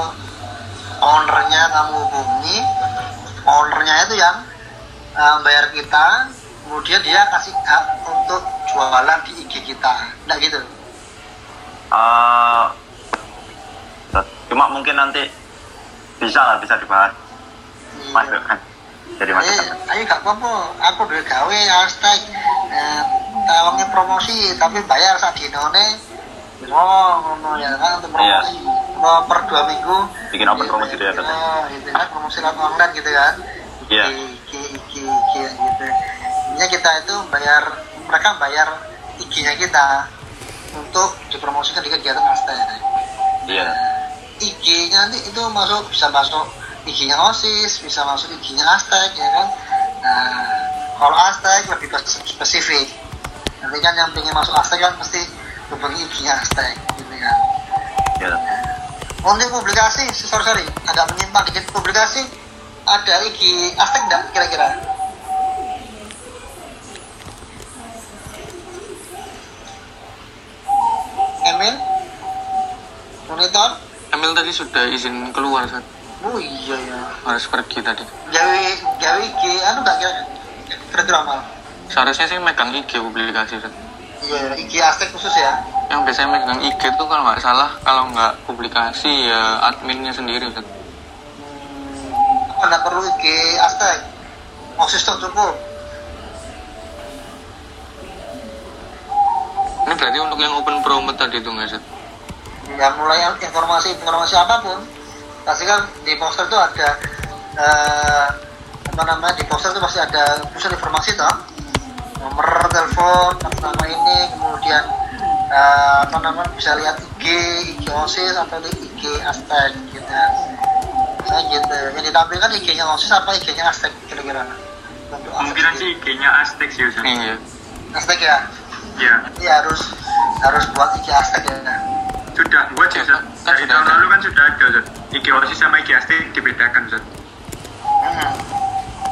ownernya kamu hubungi ownernya itu yang uh, bayar kita kemudian dia kasih hak untuk jualan di IG kita enggak gitu Tad. cuma mungkin nanti bisa lah, bisa dibahas. Masuk kan? Jadi masuk kan? ayo gak apa-apa, aku udah gawe hashtag eh, tawangnya promosi, tapi bayar saat dinone Oh, ngono ya kan untuk promosi oh, per dua minggu Bikin open promosi dia, Tad. Oh, itu kan promosi lewat online gitu kan Iya. Intinya kita itu bayar mereka bayar IG-nya kita untuk dipromosikan di kegiatan Aztec. Iya. IG-nya nanti itu masuk bisa masuk IG-nya OSIS, bisa masuk IG-nya Aztec ya kan. Nah, kalau Aztec lebih spes- spesifik. Nanti kan yang pengen masuk Aztec kan pasti hubungi IG-nya Aztec gitu kan. Iya. Untuk publikasi, sorry sorry, agak menyimpang dikit publikasi ada IG Aztec enggak kira-kira? Emil? Monitor? Emil tadi sudah izin keluar Sat. Oh iya ya. harus pergi tadi Gawe gawe IG anu kira kira-kira mal? seharusnya sih megang IG publikasi Sat. Iya, IG Aztec khusus ya. yang biasanya megang IG itu kalau nggak salah kalau nggak publikasi ya adminnya sendiri Sat. Hmm, apa enggak perlu IG Aztec? Osis tok cukup. Ini berarti untuk yang open promote tadi itu nggak Sat? ya mulai informasi informasi apa pun. Pasti kan di poster itu ada eh, apa namanya di poster itu pasti ada pusat informasi toh. Nomor telepon nama ini kemudian eh, apa namanya bisa lihat IG IG osis atau di IG Aztec gitu. Saya gitu. Yang ditampilkan IG-nya osis apa IG-nya Aztec kira-kira? Aztec sih IG-nya Aztec sih Ustaz. iya. Aztec ya Ya, iya harus harus buat IG Aztec ya sudah buat sih Ustaz. Kan Dari sudah tahun lalu kan sudah ada Ustaz. IG OSIS sama IG Aztec dibedakan Ustaz. Hmm.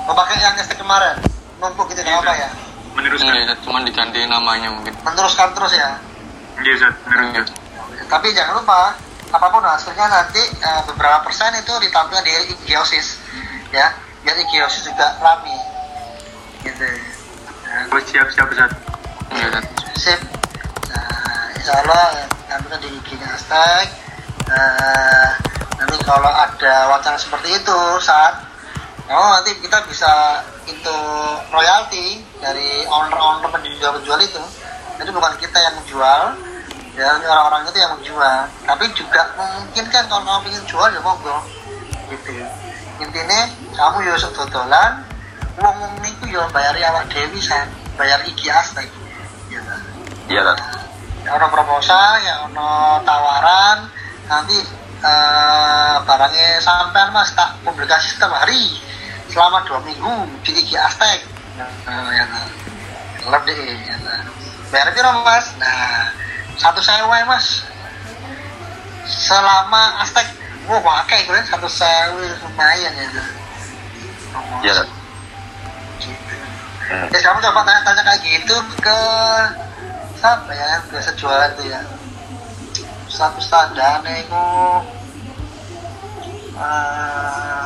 Mau pakai yang Aztec kemarin numpuk gitu nggak apa ya Meneruskan. iya cuma diganti namanya mungkin meneruskan terus ya Iya Ustaz, meneruskan. tapi jangan lupa apa pun hasilnya nanti eh, beberapa persen itu ditampilkan di IG OSIS ya biar IG OSIS juga rame gitu nah, Oh, siap-siap Ustaz. Nah insya Allah ya, tampilkan di Aztec Eh, nanti kalau ada wacana seperti itu saat oh nanti kita bisa itu royalti dari owner-owner penjual-penjual itu. Jadi bukan kita yang menjual ya orang-orang itu yang menjual. Tapi juga memungkinkan kalau kamu ingin jual ya monggo. Gitu. Intinya kamu ya dodolan uang uang niku ya bayari awak dewi san bayar iki gitu Iya, ya ono proposal ya ono tawaran nanti eh, barangnya sampai mas tak publikasi setiap hari selama dua minggu di IG Aztec nah, ya nah. lebih ya nah. bayar piro mas nah satu sewa mas selama Aztec wah pakai gue satu sewa lumayan ya. Iya. Ya kamu coba tanya-tanya kayak gitu ke siapa ya yang biasa jualan tuh ya. Satu standar itu uh,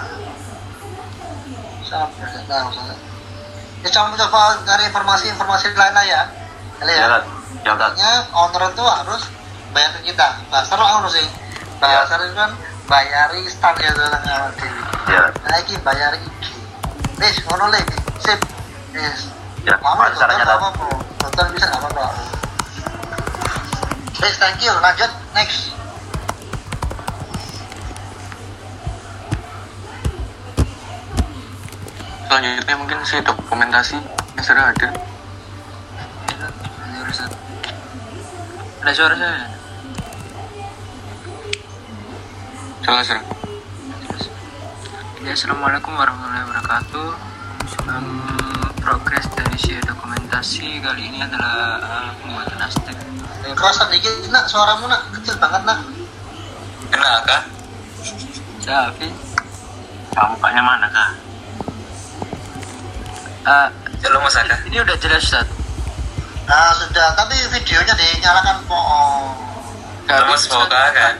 siapa ya tahu saya. Ya coba cari informasi-informasi lain lah ya. Kali Iya, ya. Iya. Artinya owner itu harus bayar ke kita. Pasar lah owner sih. Pasar itu kan bayari stand ya tuh nggak dewi Iya. nah ini bayar iki wis ngono le iki. sip. Yes. Ya, apa caranya, apa apa total bisa nggak wis thank you lanjut next selanjutnya mungkin si dokumentasi yang sudah ada Ada suara saya. jelas. Ya, Assalamualaikum warahmatullahi wabarakatuh. Um, progres dari si dokumentasi kali ini adalah uh, pembuatan Aztec. kerasa dikit nak suaramu nak kecil banget nak Kenal kah? Tapi, Kamu mukanya mana kah? uh, Halo Mas Aka. ini udah jelas Ustaz. nah sudah tapi videonya dinyalakan po Mas Boga kan?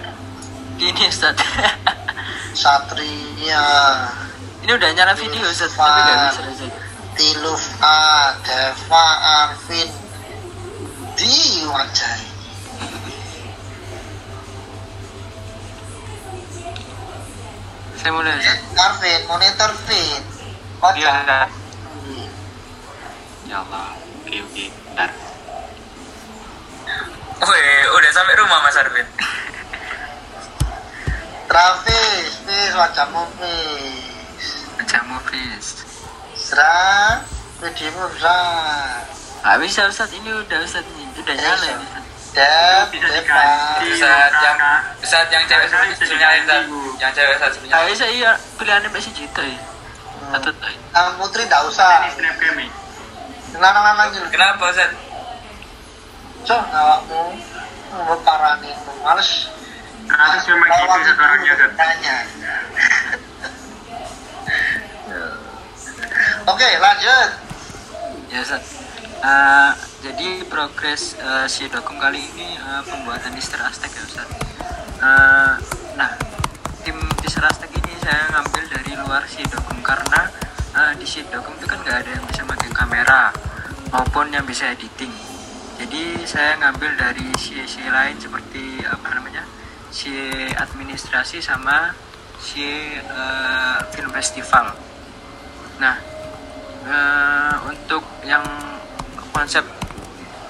Gini Ustaz. Satria ini udah nyala video Ustaz, tapi gak bisa Ustaz. Tiluf A Deva Arvin di wajah Saya mulai Ustaz. Arvin monitor Vin wajah Iya. Ya Allah. Oke oke. Bentar. Wih, udah sampai rumah Mas Arvin. Travis, Fis, wajahmu Fis Baca movies. Serang videomu Ustaz Nggak bisa Ustaz, ini udah Ustaz ini udah nyala ini. Ustaz. Dep, bisa yang saat yang cewek Ustaz. Bu. Yang cewek saat suruh Nggak bisa iya pilihannya masih juta ya. Atau Ang Putri nggak usah Ini ya. lanang-lanang gitu Kenapa Ustaz? cok awakmu mau parani males Kasus memang gitu sekarang ya Zat. Oke lanjut ya Ustaz. Eh, jadi progres si dokum kali ini eh, pembuatan teaser Aztec ya Ustaz. Eh, nah, tim teaser Aztec ini saya ngambil dari luar si dokum karena eh, di si dokum itu kan nggak ada yang bisa pakai kamera maupun yang bisa editing. Jadi saya ngambil dari si lain seperti apa namanya si administrasi sama si eh, film festival. Nah, eh, untuk yang konsep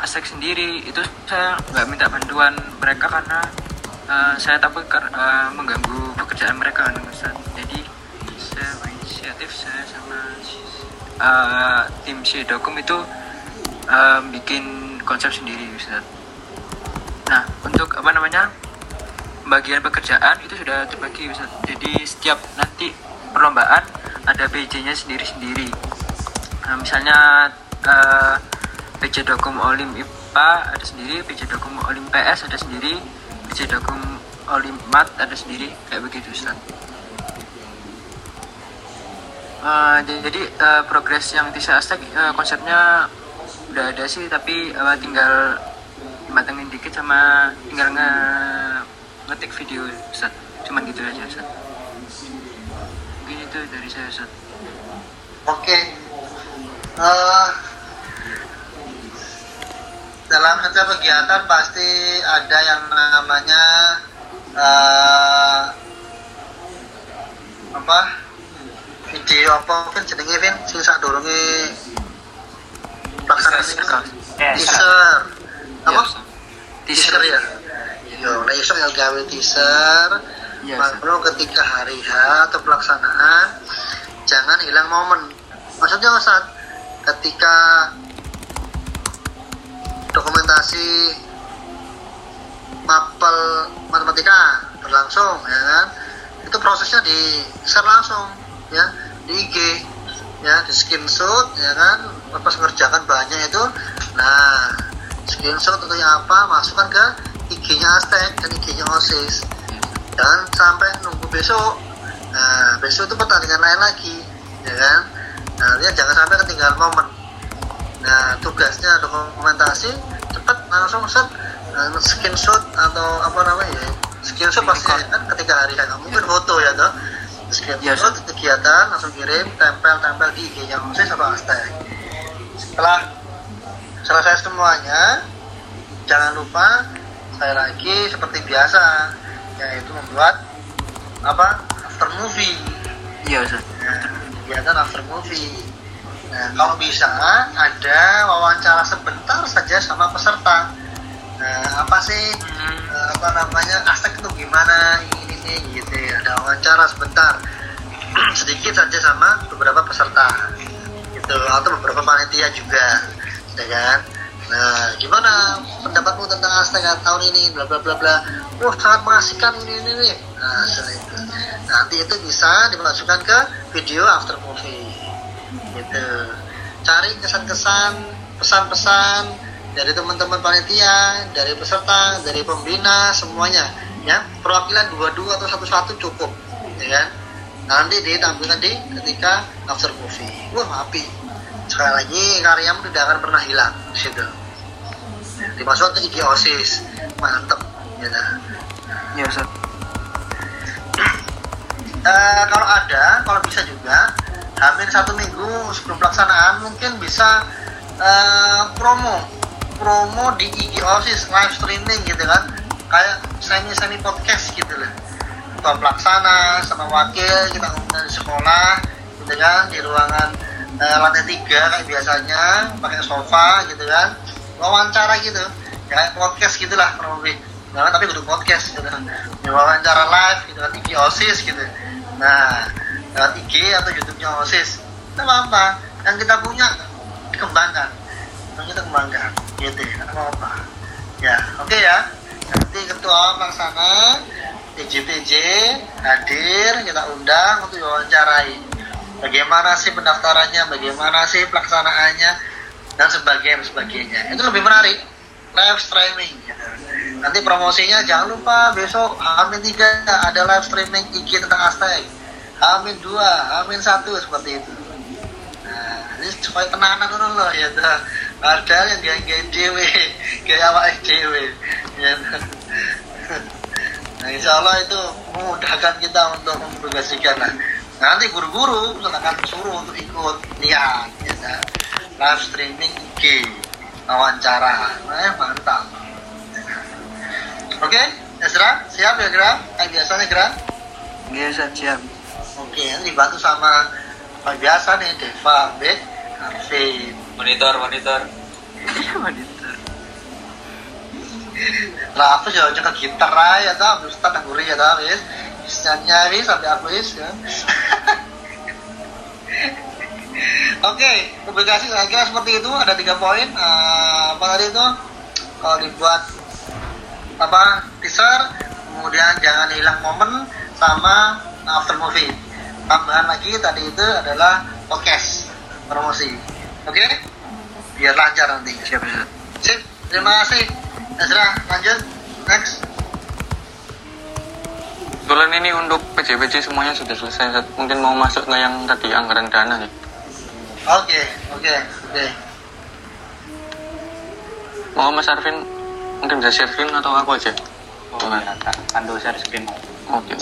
Aztec sendiri itu saya nggak minta bantuan mereka karena eh, saya takut eh, mengganggu pekerjaan mereka kan. Jadi saya berinisiatif saya sama eh, tim si dokum itu eh, bikin konsep sendiri Ustaz. Nah untuk apa namanya bagian pekerjaan itu sudah terbagi Ustaz. Jadi setiap nanti perlombaan ada PJ-nya sendiri-sendiri. Nah, misalnya eh, PJ Dokum Olim IPA ada sendiri, PJ Dokum Olim PS ada sendiri, PJ Dokum Olim Mat ada sendiri, kayak begitu Ustaz. Eh, jadi eh, progres yang Tisa Aztec eh, konsepnya udah ada sih tapi eh, tinggal matengin dikit sama tinggal nge ngetik video Ustaz. Cuman gitu aja Ustaz. Mungkin itu dari saya Ustaz. oke Eh, dalam setiap kegiatan pasti ada yang namanya eh, apa? Video apa kan jenenge Vin? Sing sak doronge pelaksanaan teaser. apa? Teaser. Ya yo nek iso ya gawe teaser. Iya, Makro ketika hari H atau pelaksanaan jangan hilang momen. Maksudnya Ustaz ketika dokumentasi mapel matematika berlangsung ya kan itu prosesnya di share langsung ya di IG ya di screenshot ya kan pas mengerjakan banyak itu nah screenshot atau yang apa masukkan ke IG-nya Aztec dan IG-nya OSIS jangan sampai nunggu besok nah besok itu pertandingan lain lagi ya kan nah lihat jangan sampai ketinggalan momen. Nah tugasnya dokumentasi cepat langsung set nah, screenshot atau apa namanya ya? Screenshot pasti kan ketika hari kan mungkin foto ya toh. Screenshot kegiatan langsung kirim tempel tempel di IG nya OSIS atau Aztec. Setelah selesai semuanya jangan lupa saya lagi seperti biasa yaitu membuat apa? After movie. Iya Ustaz. nah, kegiatan after movie. Nah kalau bisa ada wawancara sebentar saja sama peserta. Nah apa sih eh, apa namanya aspek itu gimana ini ini gitu ya. Ada wawancara sebentar. Sedikit saja sama beberapa peserta gitu. Atau beberapa panitia juga ya kan? Nah gimana pendapatmu tentang Aztec tahun ini? Bla bla bla bla. Wah sangat mengasihkan ini ini nah itu nanti itu bisa dimasukkan ke video after movie. Gitu. Cari kesan-kesan pesan-pesan dari teman-teman panitia dari peserta dari pembina semuanya. Ya perwakilan dua-dua atau satu-satu cukup ya kan? Nanti ditampilkan di ketika after movie. Wah api. Sekali lagi karyamu tidak akan pernah hilang situ. Dimasukkan ke IG OSIS. Mantep gitu. Iya Ustaz. Eh, kalau ada, kalau bisa juga hampir satu minggu sebelum pelaksanaan mungkin bisa eh, promo promo di IG OSIS live streaming gitu kan. Kayak semi semi podcast gitu loh. Ketua pelaksana sama wakil kita ngomongin sekolah gitu kan di ruangan eh, lantai tiga kayak biasanya pakai sofa gitu kan. Wawancara gitu ya kayak podcast gitulah kurang lebih. Nah, tapi untuk podcast gitu ya, wawancara live gitu kan IG OSIS gitu nah lewat IG atau YouTube-nya OSIS itu apa yang kita punya dikembangkan. Tolong kita kembangkan. Gitu ya apa-apa. Ya oke ya. Nanti ketua pelaksana TJPJ hadir kita undang untuk wawancarai bagaimana sih pendaftarannya bagaimana sih pelaksanaannya dan sebagainya sebagainya. Itu lebih menarik live streaming. Nanti promosinya jangan lupa besok Amin 3 ada live streaming IG tentang Aztec Amin 2 Amin 1 seperti itu. Nah ini supaya tenanan dulu loh ya ada yang gaya dewe gaya awak dewe ya nah insya Allah itu memudahkan kita untuk mempublikasikan nah nanti guru-guru akan suruh untuk ikut lihat ya live streaming IG wawancara. Nah mantap. Oke Ezra siap ya Gra? Kayak biasanya Gra? Iya Ustaz siap. oke nanti dibantu sama kayak biasa nih Deva Bek Arvin Monitor, monitor. Monitor. lah aku juga jangan gitar aja tau. Ustaz yang gurih ya tau wis. Bisa nyawi sampai aku wis ya Oke, publikasi saya kira seperti itu ada tiga poin. Eh, apa tadi itu? Kalau dibuat apa teaser, kemudian jangan hilang momen sama after movie. Tambahan lagi tadi itu adalah podcast promosi. Oke, biar lancar nanti. Siap. Sip, terima kasih. Ezra, lanjut. Next. Kebetulan ini untuk PJPJ semuanya sudah selesai. Mungkin mau masuk ke yang tadi anggaran dana nih. Oke, oke, oke. Mau Mas Arvin mungkin bisa share screen atau aku aja? Oh, ya, Kak. Pandu share screen. Oke.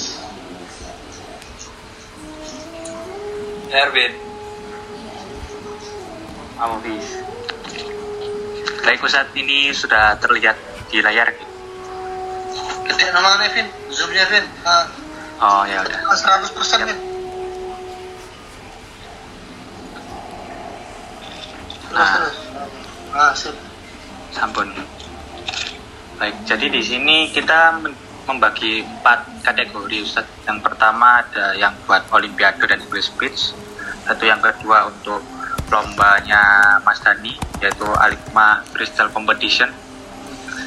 Erwin. Kamu bis. Baik Ustaz, ini sudah terlihat di layar. Gede nomornya, Vin. Zoomnya, Vin. Uh, Oh ya udah. 100% Vin. Nah. Ah, sip. Sampun. Baik, jadi di sini kita membagi empat kategori Ustaz. Yang pertama ada yang buat Olimpiade dan English Speech. Satu yang kedua untuk lombanya Mas Dani, yaitu Alikma Crystal Competition.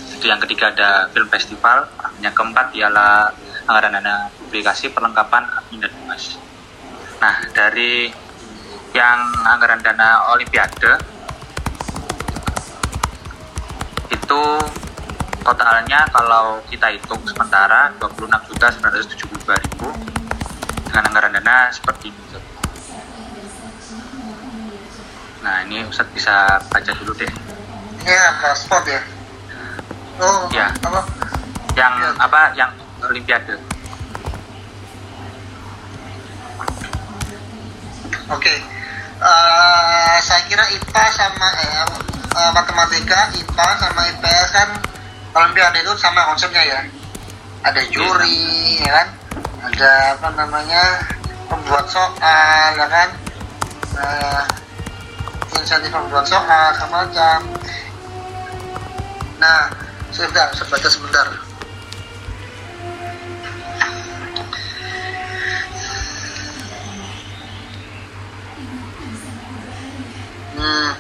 Satu yang ketiga ada film festival. Yang keempat ialah anggaran dana publikasi perlengkapan admin dan humas. Nah, dari yang anggaran dana Olimpiade itu totalnya kalau kita hitung sementara 26.972.000 dengan anggaran dana seperti ini. Nah ini Ustadz bisa baca dulu deh Ini apa? Sport ya? Oh, Ya. apa? yang Ya. apa yang Olimpiade. Oke. Eh, saya kira IPA sama eh, eh, matematika, IPA sama IPS kan Olimpiade itu sama konsepnya ya. Ada juri, ya kan? Ada apa namanya? Pembuat soal, ya kan? Eh, insentif pembuat soal sama macam. Nah, sebentar, sebentar, sebentar. Hmm.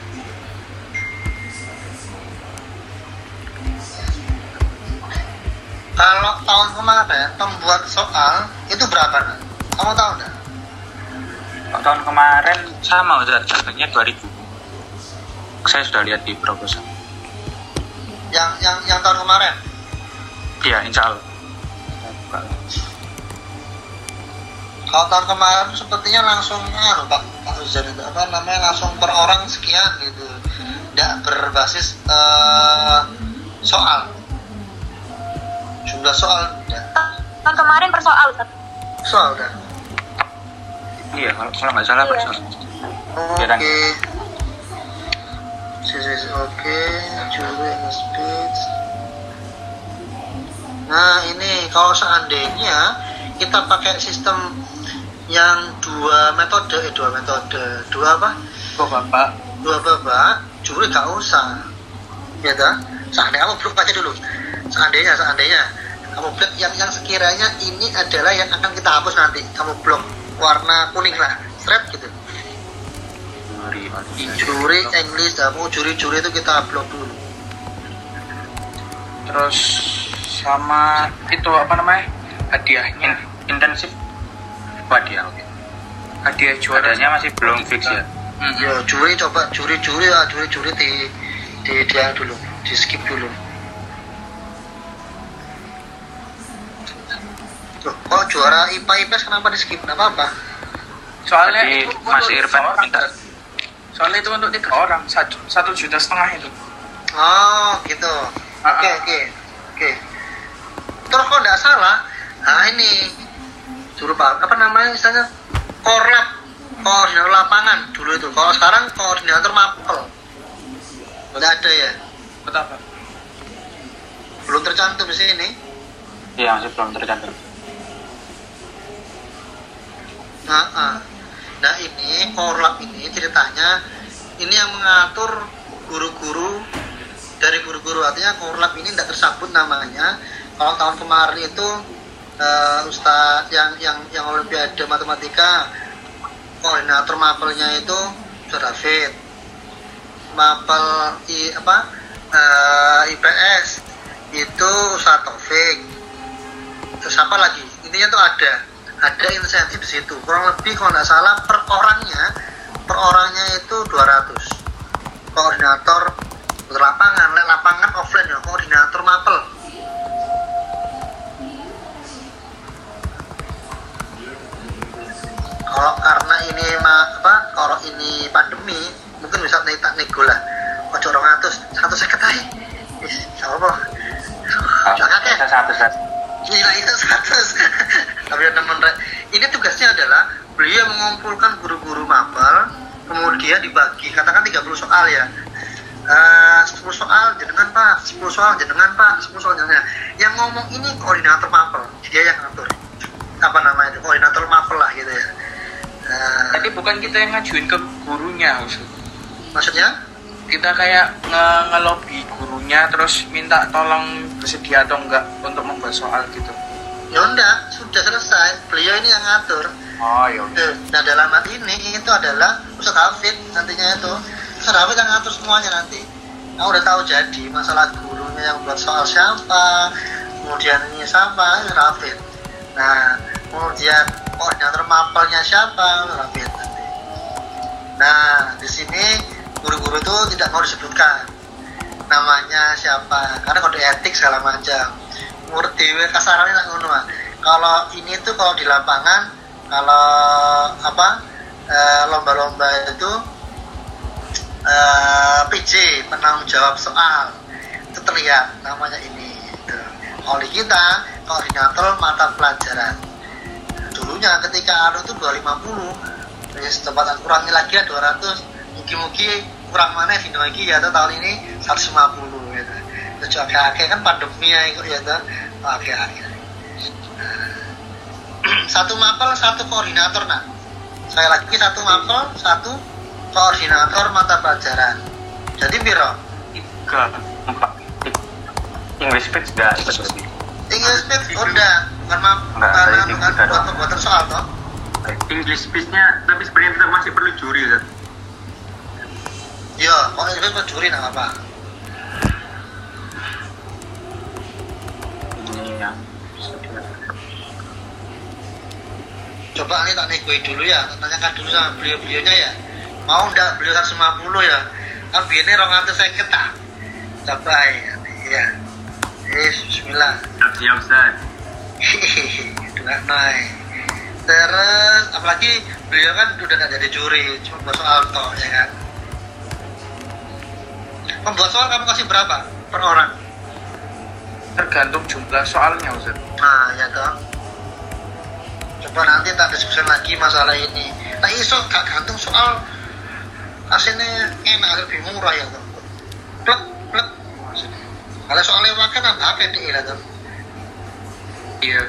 Kalau tahun kemarin pembuat soal itu berapa? Kamu tahu nggak? Kalau tahun kemarin sama Ustadz, harganya 2000. Saya sudah lihat di proposal. Yang yang yang tahun kemarin? Iya, insya Allah. Kalau tahun kemarin sepertinya langsung anu Pak itu apa namanya langsung per orang sekian gitu. Tidak berbasis eh, soal. Jumlah soal tidak. Tahun kemarin persoal Ustaz. Soal kan. Iya, kalau, kalau nggak salah Iya. Pak Ustadz. Oke. Ya, si- si- Oke, juri speech. Nah ini kalau seandainya kita pakai sistem yang dua metode, eh dua metode, dua apa? Kok Bapak? Dua babak, juri gak usah, ya dah. Seandainya kamu blok aja dulu. Seandainya, seandainya kamu blok yang yang sekiranya ini adalah yang akan kita hapus nanti. Kamu blok warna kuning lah, strap gitu. juri juri English kamu juri-juri itu kita upload dulu terus sama itu apa namanya hadiahnya intensif hadiah oke hadiah juaranya masih belum fix ya Hmm. ya juri coba juri-juri ya juri-juri di di dia dulu di skip dulu Loh, kok juara IPA IPS kenapa di skip? Nggak apa-apa. soalnya Tadi itu Mas untuk Irfan minta. Soalnya itu untuk tiga orang satu, satu juta setengah itu Oh, gitu. Ah, Oke, ah. oke. Oke. Terus kok nggak salah, nah ini juru pak. Apa namanya misalnya korlap koordinator lapangan. Dulu itu. Kalau sekarang koordinator mapel. Nggak ada ya? Betapa belum tercantum di sini? Iya masih belum tercantum. Nah, ah. nah ini korlap ini ceritanya ini yang mengatur guru-guru. Dari guru-guru artinya korlap ini tidak tersabut namanya. Kalau tahun kemarin itu eh, Ustadz yang yang yang Olimpiade Matematika koordinator mapelnya itu Ustadz David. Mapel i, apa eh, IPS itu Ustadz Taufik. Terus apa lagi? Intinya tuh ada ada insentif di situ. Kurang lebih kalau nggak salah per orangnya per orangnya itu 200 koordinator lapangan lapangan offline ya koordinator mapel kalau karena ini ma- apa kalau ini pandemi mungkin bisa naik tak nego lah ojo orang atus satu seket aja is apa jangan ya satu satu Gila itu satu tapi teman ini tugasnya adalah beliau mengumpulkan guru-guru mapel kemudian dibagi. Katakan 30 soal ya. Eh, 10 soal jenengan pak. 10 soal jenengan pak. 10 soal jenengan. Yang ngomong ini koordinator mapel. Dia yang ngatur. Apa namanya itu? Koordinator mapel lah gitu ya Eh, Tadi bukan kita yang ngajuin ke gurunya, Ustaz. maksudnya Kita kayak nge ngelobi gurunya terus minta tolong bersedia atau enggak untuk membuat soal gitu. ya enggak sudah selesai beliau ini yang ngatur Oh, ya. Eh, Nah dalam hal ini itu adalah Ustaz Hafid nantinya itu Ustaz Hafid yang ngatur semuanya nanti Nah udah tahu jadi masalah gurunya yang buat soal siapa Kemudian ini siapa Ustaz Hafid Nah kemudian koordinator mapelnya siapa? Nanti Nah di sini guru-guru itu tidak mau disebutkan namanya siapa. Karena kode etik segala macam. Menurut dewe kasarannya lah ngono kalau ini tuh kalau di lapangan kalau apa eh, lomba-lomba itu eh, PJ penanggung jawab soal. Itu terlihat namanya ini gitu. di kita koordinator mata pelajaran dulunya ketika anu itu 250 terus tempatan kurangi lagi ya 200 mungkin-mungkin kurang mana Vino lagi ya tahun ini 150 gitu terus agak-agak kan pandemi ya itu ya tuh. Agak-agak. Satu mapel satu koordinator nak. Saya lagi satu mapel satu koordinator mata pelajaran. Jadi biro? Tiga empat. English speech ikut berarti English speech udah bukan Enggak, bukan bukan tiga bukan doang. pembuatan soal toh. English speech-nya tapi sebenarnya masih perlu juri Ustaz. iya kalau English speech curi nggak apa ini coba nih tak negoi dulu ya. Tanyakan dulu sama beliau-beliaunya ya. Mau ndak beliau 150 ya? Kan biasanya orang saya ketak coba ya ya eh Bismillah. Siap-siap Ustaz. Dua naik terus apalagi beliau kan udah nggak jadi juri cuma buat soal toh ya kan? Membuat soal kamu kasih berapa per orang? Tergantung jumlah soalnya, Ustaz. nah ya toh. Coba nanti tak diskusi lagi masalah ini. Nah iso gak gantung soal hasilnya enak lebih murah ya toh. Plek plek kalau soalnya makan kan apa deh lah toh Iya.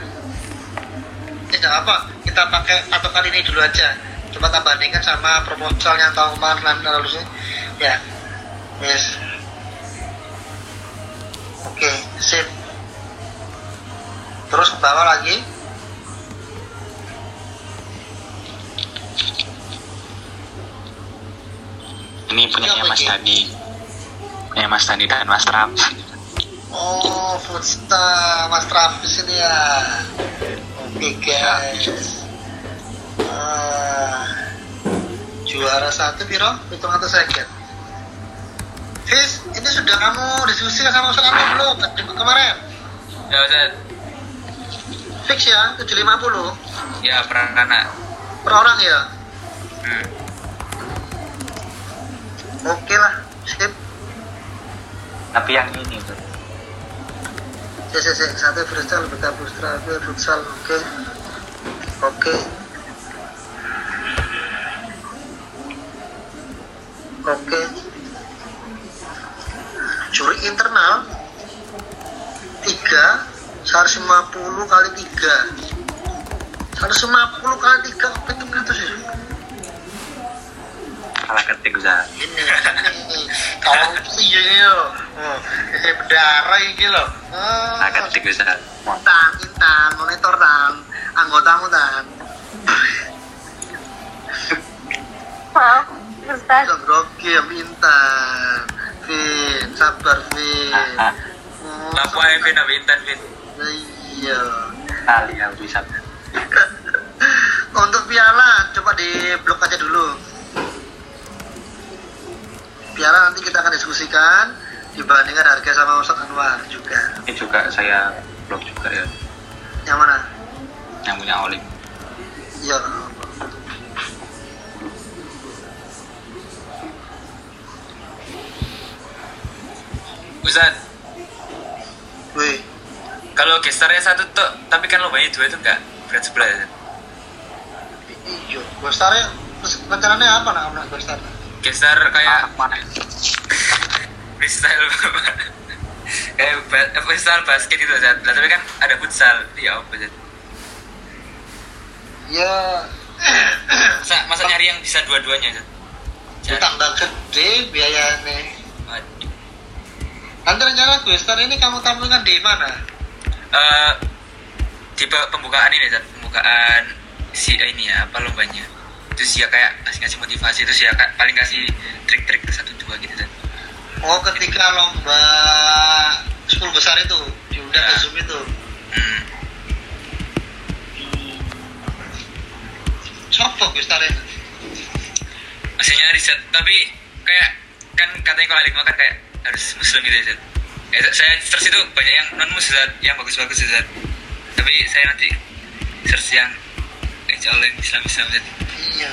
tidak apa kita pakai atau kali ini dulu aja. Coba tak bandingkan sama proposal yang tahun kemarin lalu sih. Ya yes oke sip. Terus ke bawah lagi. Ini punyanya Mas Dani. Punya Mas Dani dan Mas Ram. Oh, futsal Mas Travis ini ya. Oke guys. Ah, juara satu Biro, hitung atau second. Fis, ini sudah kamu diskusi sama Ustaz kamu belum Ke- kemarin? Ya Ustaz. Fix ya, 750 Ya perangkana. per orang ya. Hmm. Oke lah, sip. Tapi yang ini tuh. Ya. Satu freestyle, beta freestyle, futsal, oke. Oke. Oke. Juri internal 3 150 kali 3 150 kali 3 itu gitu Salah ketik Ustaz. ini kalau sih ya oh, ini berdarah ini Salah oh, ketik Ustaz. Intan, Intan, monitor tan, anggotamu tan. Maaf, Ustaz. Bisa grogi ya Intan. Vin, sabar Vin. Oh, Lapo ae Vin abi intan Vin. Iya. Kali yang bisa. Untuk piala coba di blok aja dulu. Piala nanti kita akan diskusikan dibandingkan harga sama Ustadz Anwar juga. Ini juga saya blog juga ya. Yang mana? Yang punya Olim. Iya. Ustaz, Wih, kalau gestarnya satu tuh, tapi kan lombanya dua itu enggak berat sebelah ya. iya. Besarnya, rencananya apa nak nak Gestar kayak mana? freestyle kayak eh, freestyle basket itu Ustaz. Lah, tapi kan ada futsal. Ya apa Ustaz? Ya, Masa, masa nyari yang bisa dua-duanya tambah gede biayanya. Waduh. Nanti rencana Guestar ini kamu tampilkan di mana? Eh, di pe- pembukaan ini Ustaz. pembukaan si ini ya apa lombanya terus ya kayak kasih ngasih motivasi terus ya ka- paling kasih trik-trik satu dua gitu Ustaz. Oh, ketika lomba 10 besar itu diundang ke Ya. Zoom itu. hmm. Siapa Guestar ini? maksudnya riset tapi kayak kan katanya kalau Aligma kan kayak harus muslim gitu ya. Eh, saya search itu banyak yang non muslim yang bagus-bagus ya tapi saya nanti search yang Allah yang Islam Islam Zat. Iya.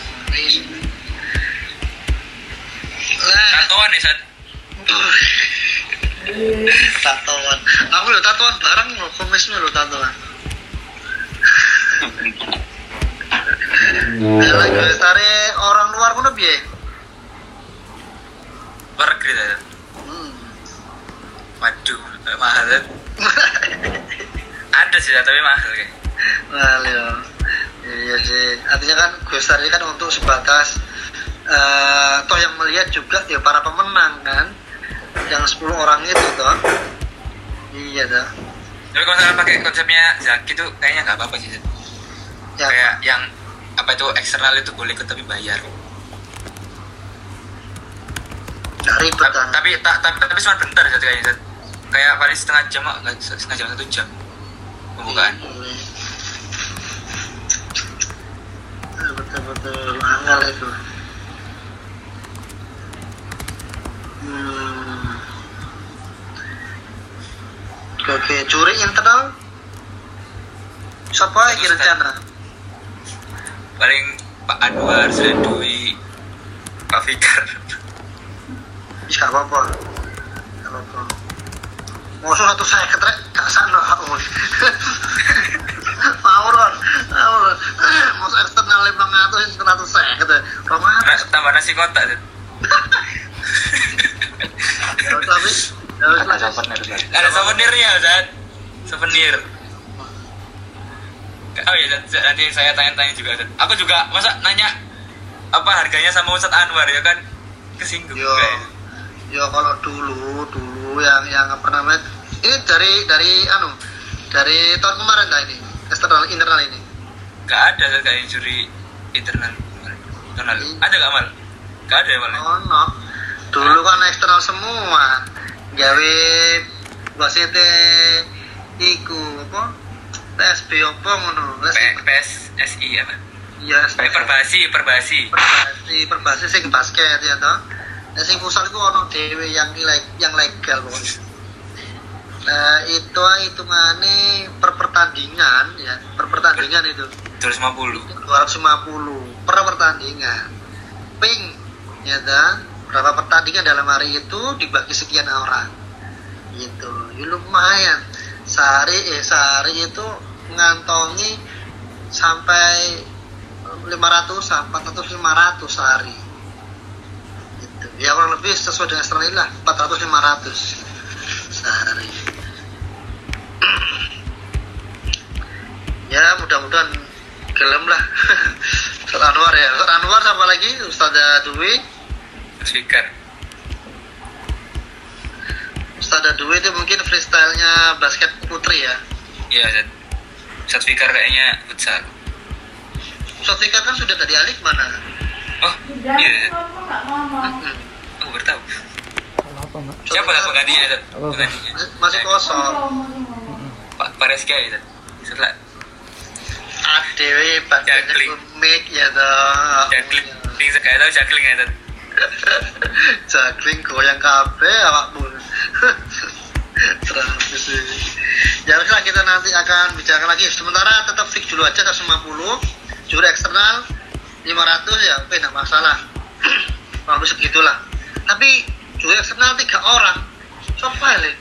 Lah, tatoan ya Zat. tatoan. Aku lo tatoan bareng lo, komisnya lo tatoan. Lah Guestar orang luar luar negeri ya Zat. Hmm. waduh mahal ada sih tapi mahal kayak Nah, ya. Iya sih. Artinya kan Guestar ini kan untuk sebatas eh toh yang melihat juga ya para pemenang kan. Yang 10 orang itu toh. Iya toh. tapi kalau misalnya pakai konsepnya Zaki tuh kayaknya nggak apa-apa sih. Ya, kayak yang apa itu eksternal itu boleh ikut tapi bayar ribet Ta- kan. tapi ta- tapi tapi cuma bentar Zat, kayaknya kayak paling setengah jam nggak setengah jam satu jam pembukaan Boleh. Betul-betul angel itu. Hmm. Oke, curi internal. Siapa lagi Ustaz. rencana? paling Pak Anwar, Selain Dwi, Pak Fikar. Gak apa-apa. Gak apa-apa. Mosok satu saya ketrek gak sana aku. Mawur kan. Mawur. Mosok eksternal 500 internal tuh saya kata. Romantis. Tambah nasi kotak. Tapi. Ada souvenir Ustaz. Ada souvenirnya, Zat. Souvenir. Oh iya, nanti saya tanya-tanya juga. Aku juga, masa nanya apa harganya sama Ustadz Anwar ya kan kesinggung Yo. juga ya. Kalau dulu dulu yang yang apa namanya? Ini dari dari anu dari tahun kemarin dah ini eksternal internal ini. Gak ada kayak juri internal. Internal. Ada gak mal? Gak ada ya mal? ya? Oh no. dulu kan eksternal semua gawe wasite iku apa PSB apa ngono P- PSSI apa iya Eh, perbasi perbasi perbasi perbasi sing basket ya toh nah, sing futsal itu ono dhewe yang yang legal pokoknya. Nah itu hitungannya per pertandingan ya per pertandingan itu. 250 250 per pertandingan. Ping ya toh berapa pertandingan dalam hari itu dibagi sekian orang. Gitu. Ya, lumayan. Sehari eh sehari itu ngantongi sampai 500 sampai 400 500 sehari gitu. ya kurang lebih sesuai dengan eksternal lah 400 500 sehari ya mudah-mudahan gelem lah. Ustaz Anwar ya. Ustaz Anwar sama lagi? Ustazah Dwi. Speaker Ustazah Dwi itu mungkin freestylenya basket putri ya. Iya Zat speaker kayaknya futsal. Ustaz Fikar kan sudah tadi alik mana oh iya. Zat. Mm-mm. aku baru tahu. Apa enggak? siapa lah penggantinya penggantinya masih kosong. Pak Pareska ya Zat setelah. Adewe bagiannya Juggling. komik ya toh. Juggling Ding kayak tahu juggling ya Juggling goyang kafe awakmu. Terus sih. Ya udah kita nanti akan bicarakan lagi. Sementara tetap fix dulu aja 150. Juri eksternal 500 ya, oke enggak masalah. Bagus segitulah. Tapi juri eksternal tiga orang. Ya?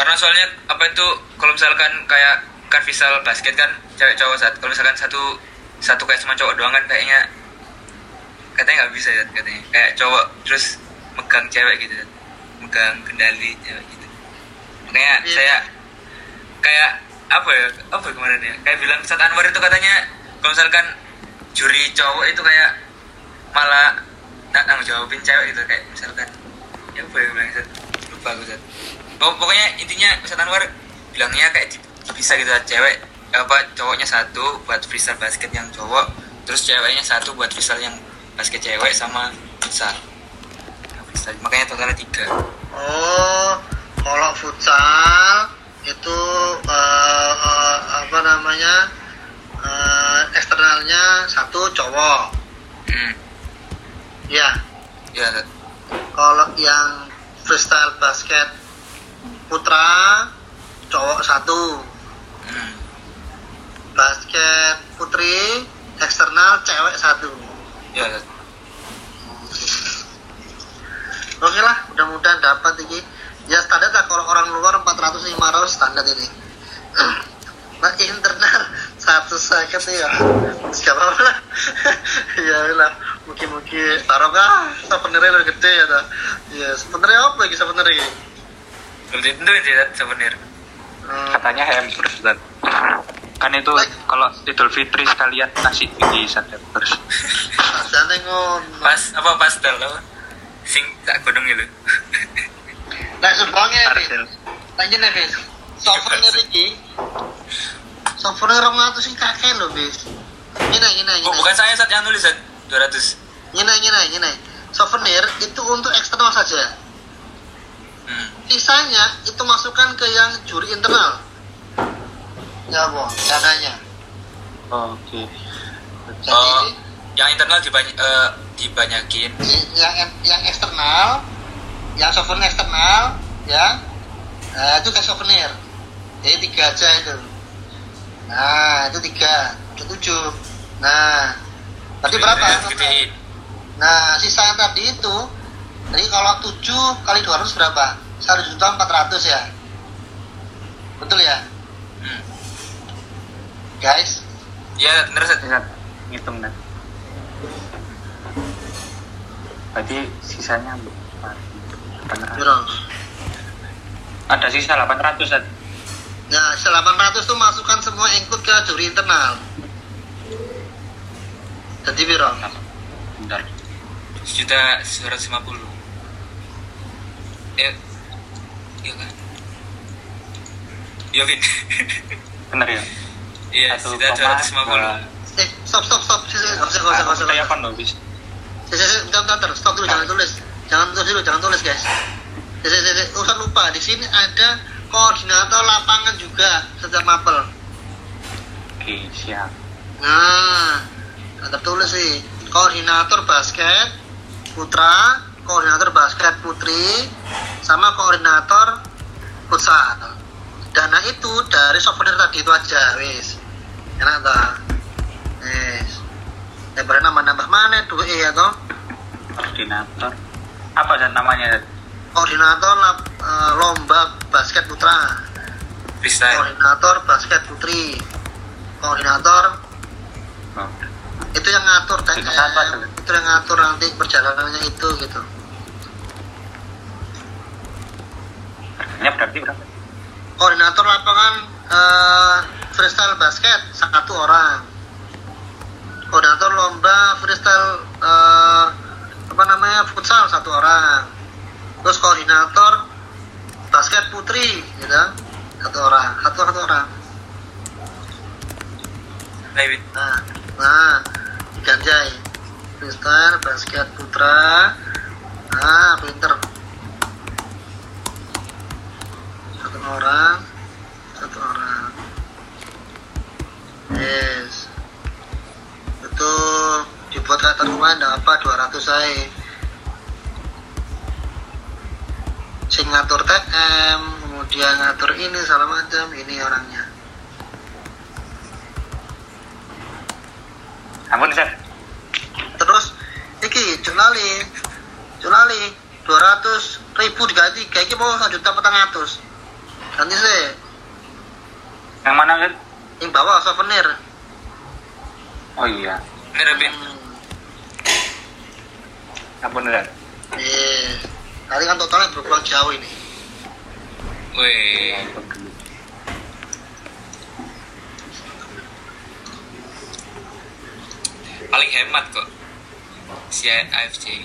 karena soalnya apa itu kalau misalkan kayak kan visual basket kan cewek cowok saat kalau misalkan satu satu kayak cuma cowok doang kan kayaknya katanya nggak bisa ya katanya kayak cowok terus megang cewek gitu Zat. megang kendali cewek gitu makanya Iya. saya kayak apa ya apa kemarin ya kayak bilang saat Anwar itu katanya kalau misalkan juri cowok itu kayak malah nak nanggung jawabin cewek gitu kayak misalkan ya apa ya bilang lupa Zat. Pok- pokoknya intinya Ustaz Anwar bilangnya kayak bisa gitu cewek apa cowoknya satu buat freestyle basket yang cowok terus ceweknya satu buat freestyle yang basket cewek sama Yang freestyle. makanya totalnya tiga Oh, kalau futsal itu eh, eh, apa namanya eh, eksternalnya satu cowok, hmm. ya. ya. Kalau yang freestyle basket putra cowok satu, hmm. basket putri eksternal cewek satu. ya. Oke lah, mudah-mudahan dapat ini. Ya standar lah kalau orang luar 400 500 standar ini. Nah internal satu second ya. Siapa lah. ya lah, mungkin-mungkin barokah sebenarnya lebih gede ya ta. Ya sebenarnya apa lagi sebenarnya? tentu sih Zat, souvenir Hmm, Katanya hampers dan kan itu kalau Idul Fitri sekalian kasih di hampers. Pas apa pastel apa sing tak godong gitu Nah, sumbangnya Parcel. Tanya nih. Souvenir iki. Souvenir 200 sing kakek lho, Bis. Ini, ini, ini. oh bukan saya saat yang nulis Zat. 200 Nyinai, nyinai, nyinai. Souvenir itu untuk eksternal saja. hmm. Sisanya itu masukkan ke yang juri internal. Ya, Bu, dananya. Oh, Oke. Jadi oh yang internal dibany eh, dibanyakin yang yang eksternal, yang souvenir eksternal, ya, nah, itu kayak souvenir. Jadi tiga aja itu. Nah, itu tiga, itu tujuh. Nah, tadi berapa? gedein Nah, sisa yang tadi itu, jadi kalau 7 kali 200 berapa? 1 juta 400 ya? Betul ya? hmm. Guys, ya bener Zat. Ingat ngitung dan. Berarti sisanya berapa? Biro. Ada sisa 800 Zat. Nah, sisa 800 itu masukkan semua input ke juri internal. Jadi biro. Bentar. juta 150 ya iya kan iya Vin Bener ya? iya Satu juta koma 250 dua. Eh, stop, stop, stop. Gak usah, gak usah, gak usah. Aku telepon loh, bis. Si, si, si, bentar, bentar, stop dulu, jangan tulis. Jangan tulis dulu, jangan tulis guys. Si, si. Usah lupa, di sini ada koordinator lapangan juga setiap mapel. Oke, siap. Nah, ada tertulis sih koordinator basket putra, koordinator basket putri, sama koordinator futsal. Dana itu dari souvenir tadi itu aja, wis. Enak tak? Wis. Ya nambah-nambah mana duit ya toh? Koordinator. Apa dan namanya? Koordinator eh, lomba basket putra, freestyle koordinator basket putri, koordinator Oh. itu yang ngatur TM, Itu apa tuh? itu yang ngatur nanti perjalanannya itu gitu. Berarti berapa? koordinator lapangan eh, freestyle basket satu orang koordinator lomba freestyle eh, apa namanya futsal satu orang terus koordinator basket putri gitu satu orang satu satu orang. David. Nah nah diganjai. Freestyle basket putra. Nah pinter. Satu orang satu orang. Yes. Itu dibuat kata rumah enggak apa 200 saya sing ngatur TM kemudian ngatur ini segala macam ini orangnya Ampun, Sir. terus iki jurnali jurnali 200 ribu diganti kayak mau satu juta petang atus ganti sih Yang mana, Sir? yang bawa souvenir Oh iya. ini Robin Ampun, Sir. eh tadi kan totalnya berpulang jauh ini. Wih paling hemat kok. Si AFC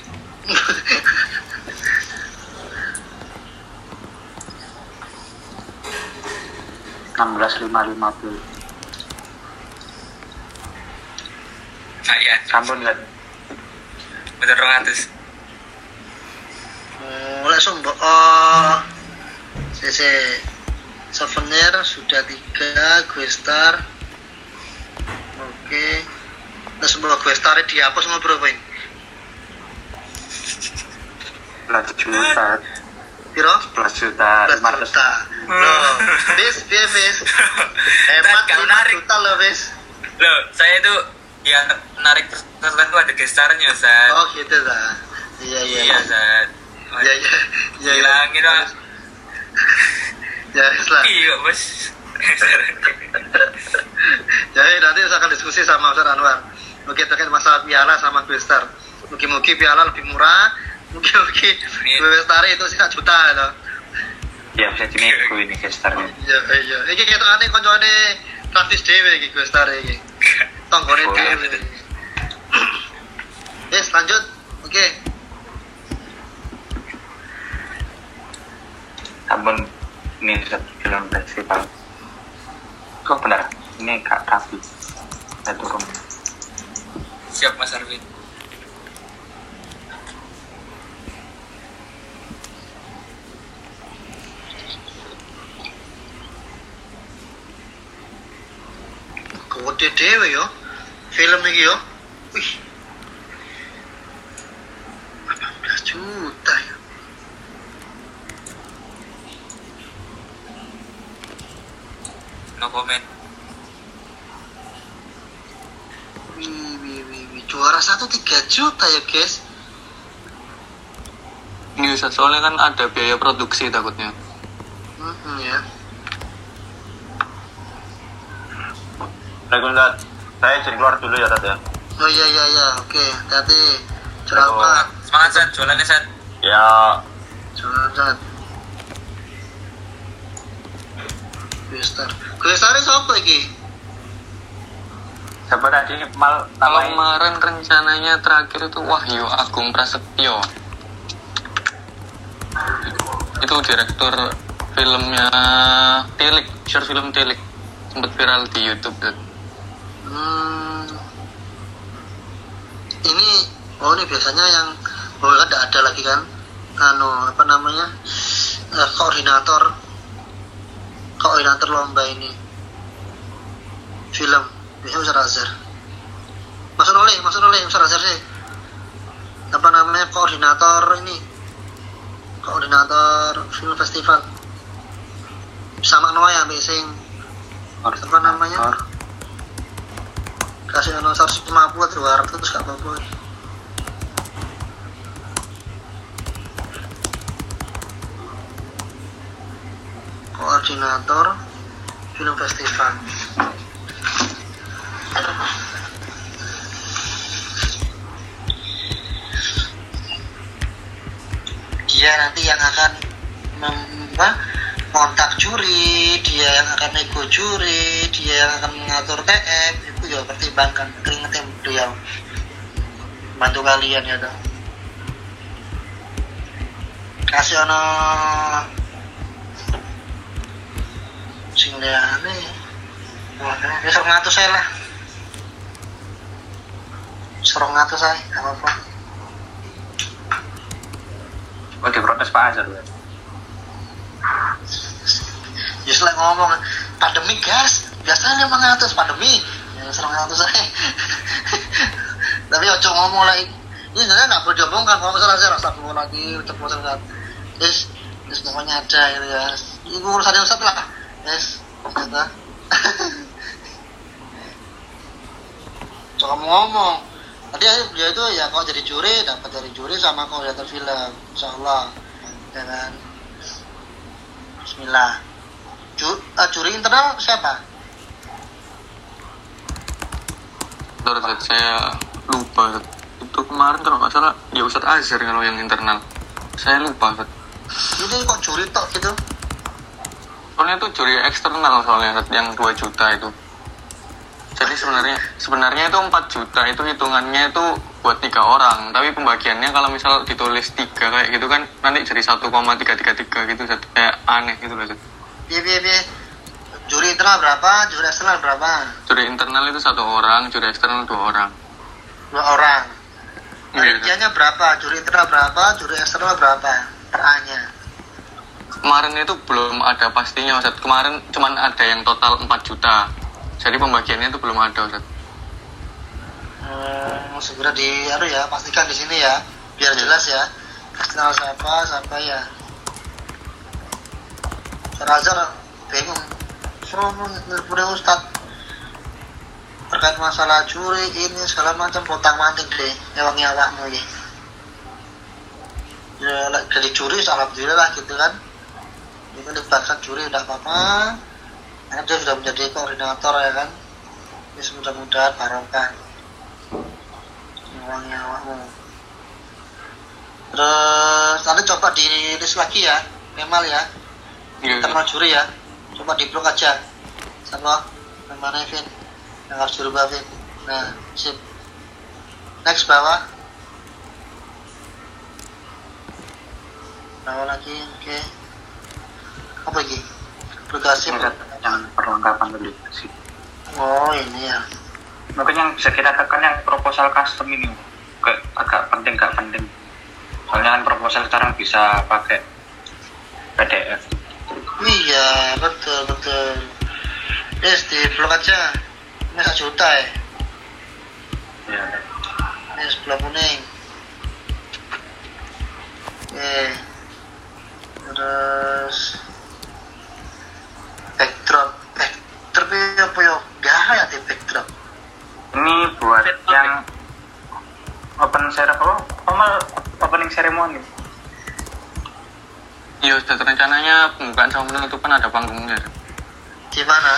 enam belas lima lima puluh. nah ya Sampun, Sir. betul ratus mulai sumbo oh. Cc souvenir sudah tiga gue star. Oke. Terus semua gue star dihapus ngobrol poin Belas juta, piro? Belas juta, belas lima ratus. juta. Loh bis bis bis hemat lima menarik. juta loh bis loh saya itu ya narik peserta itu ada gestarnya Ustaz. Oh gitu lah iya iya. Iya Ustaz iya iya iya hilangin lah ya lah iya bos Jadi nanti saya akan diskusi sama Ustaz Anwar. Mungkin terkait masalah piala sama Questar. Mungkin-mungkin piala lebih murah. Mungkin-mungkin. Questar itu sih juta itu. Ya, bisa dinego ini gestarnya. Iya iya. Iki kita aneh koncone Travis Dewe iki Questar iki. Tonggone. Dewe. Yes, lanjut. Oke. Ampun, ini Sir, film festival. Kok benar? Ini Kak Raffi. Saya turun. siap Mas Arvin Gede Dewe yo. Film iki yo. Wih. 18 juta ya. No comment Wih, wih, wih, wih. Juara satu 3 juta ya guys. Ini Ustaz, soalnya kan ada biaya produksi takutnya. Hmm, ya. Assalamualaikum Tat. Saya izin keluar dulu ya Tat ya. Oh iya iya iya, oke. Jualan Oh. apa? semangat Sat jualannya Sat Ya, Jualan Sat. Questar. Ini siapa lagi? Siapa tadi mal kemarin rencananya terakhir itu Wahyu Agung Prasetyo. Itu direktur filmnya Tilik, short film Tilik. Sempat viral di YouTube. Hmm. Ini oh ini biasanya yang oh kan tidak ada lagi kan anu apa namanya eh, koordinator koordinator lomba ini? Film. Biasanya Ustaz Azhar. Mas Noleh Mas Noleh Ustaz Azhar sih. Apa namanya? Koordinator ini. Koordinator film festival. Sama Noah ya Mbak sing apa namanya? Kasih 150 200 terus gak apa-apa koordinator film festival dia nanti yang akan mem- kontak juri, dia yang akan nego juri, dia yang akan mengatur TM, itu juga pertimbangkan keringetin beliau. Bantu kalian ya dong kasih ono sing liane wah ini serong ngatus saya lah. Serong ngatus saya apa apa Oh diprotes Pak Azhar ya. Just like ngomong pandemi gas biasanya lima ratus pandemi. Ya serong ratus saya tapi ojo ngomong lagi ini sebenarnya nggak perlu diomongkan kalau misalnya saya rasa perlu lagi ucap bosan kan yes yes pokoknya ada gitu ya. Ini urusannya Ustaz lah yes gitu coba ngomong. Tadi dia itu ya kok jadi juri dapat dari juri sama koordinator film insya Allah ya kan? Bismillah. Ju, uh, juri internal siapa? Bentar, saya lupa itu kemarin kalau nggak salah ya Ustadz Azhar kalau yang internal. Saya lupa Ustaz. Ini kok juri tok gitu? Soalnya itu juri eksternal soalnya yang 2 juta itu jadi sebenarnya sebenarnya itu 4 juta itu hitungannya itu buat tiga orang tapi pembagiannya kalau misal ditulis tiga kayak gitu kan nanti jadi 1,333 gitu kayak aneh gitu loh. Biar biar biar. Juri internal berapa? Juri eksternal berapa? juri internal itu satu orang juri eksternal dua orang Dua orang. Iya, Ustaz. Panitia-nya berapa? Juri internal berapa? Juri eksternal berapa? Per A-nya. Kemarin itu belum ada pastinya Ustaz. kemarin cuman ada yang total 4 juta. Jadi pembagiannya itu belum ada Ustaz. Hmm, segera di aduh ya pastikan di sini ya biar jelas ya eksternal siapa siapa ya. Razar bingung. Suruh punya ustad terkait masalah juri ini segala macam potang manting deh nyawang nyawakmu ya ya jadi juri alhamdulillah lah gitu kan ini melibatkan juri udah apa-apa. Karena dia sudah menjadi koordinator ya kan? Ini mudah-mudahan barokah. Nyawang nyawakmu terus nanti coba di list lagi ya Kemal ya. Iya, internal juri ya. Coba di blok aja. Sama mana Vin yang harus dirubah Vin. Nah sip. Next bawah. Bawah lagi oke apa lagi aplikasi Jangan perlengkapan lebih sih. oh ini ya. Mungkin yang bisa kita tekan yang proposal custom ini. Kayak agak penting gak penting. Soalnya kan proposal sekarang bisa pakai PDF. iya betul betul. Yes di blok aja. Ini satu juta ya Ya. ini sebelah kuning. Oke. Terus backdrop backdrop ini apa ya gak ya di backdrop Ini buat yang open ceremony, oh, opening ceremony. Iya Ustaz, rencananya pembukaan sama penutupan ada panggungnya di mana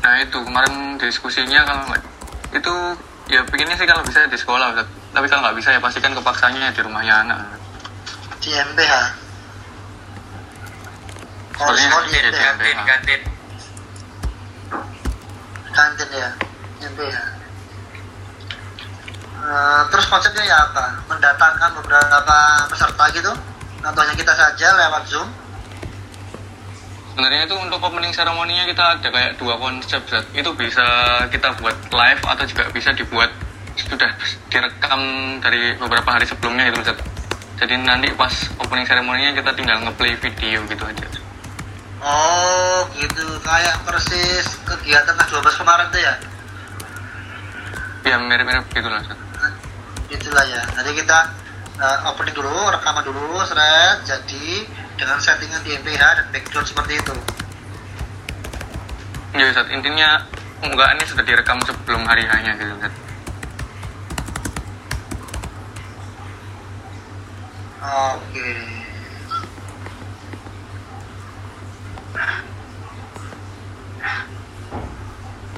Nah itu kemarin diskusinya kalau itu ya pengennya sih kalau bisa di sekolah Ustaz. Tapi kalau nggak bisa ya pastikan kepaksanya di rumahnya anak. Di kalau Soalnya iya, di MBH MBH. kantin kantin ya MBH Eh, terus konsepnya ya apa mendatangkan beberapa peserta gitu atau hanya kita saja lewat zoom Sebenarnya itu untuk opening ceremony-nya kita ada kayak dua konsep. Itu bisa kita buat live atau juga bisa dibuat sudah direkam dari beberapa hari sebelumnya itu. Jadi nanti pas opening ceremony-nya kita tinggal ngeplay video gitu aja. Oh gitu, kayak persis kegiatan K12 kemarin tuh ya? Ya mirip-mirip gitu lah Ustaz. Itulah ya. Jadi kita uh, opening dulu, rekaman dulu, seret. Jadi dengan settingan di MPH dan background seperti itu. Ya Ustaz, intinya unggahannya sudah direkam sebelum hari hanya gitu Ustaz. Oke.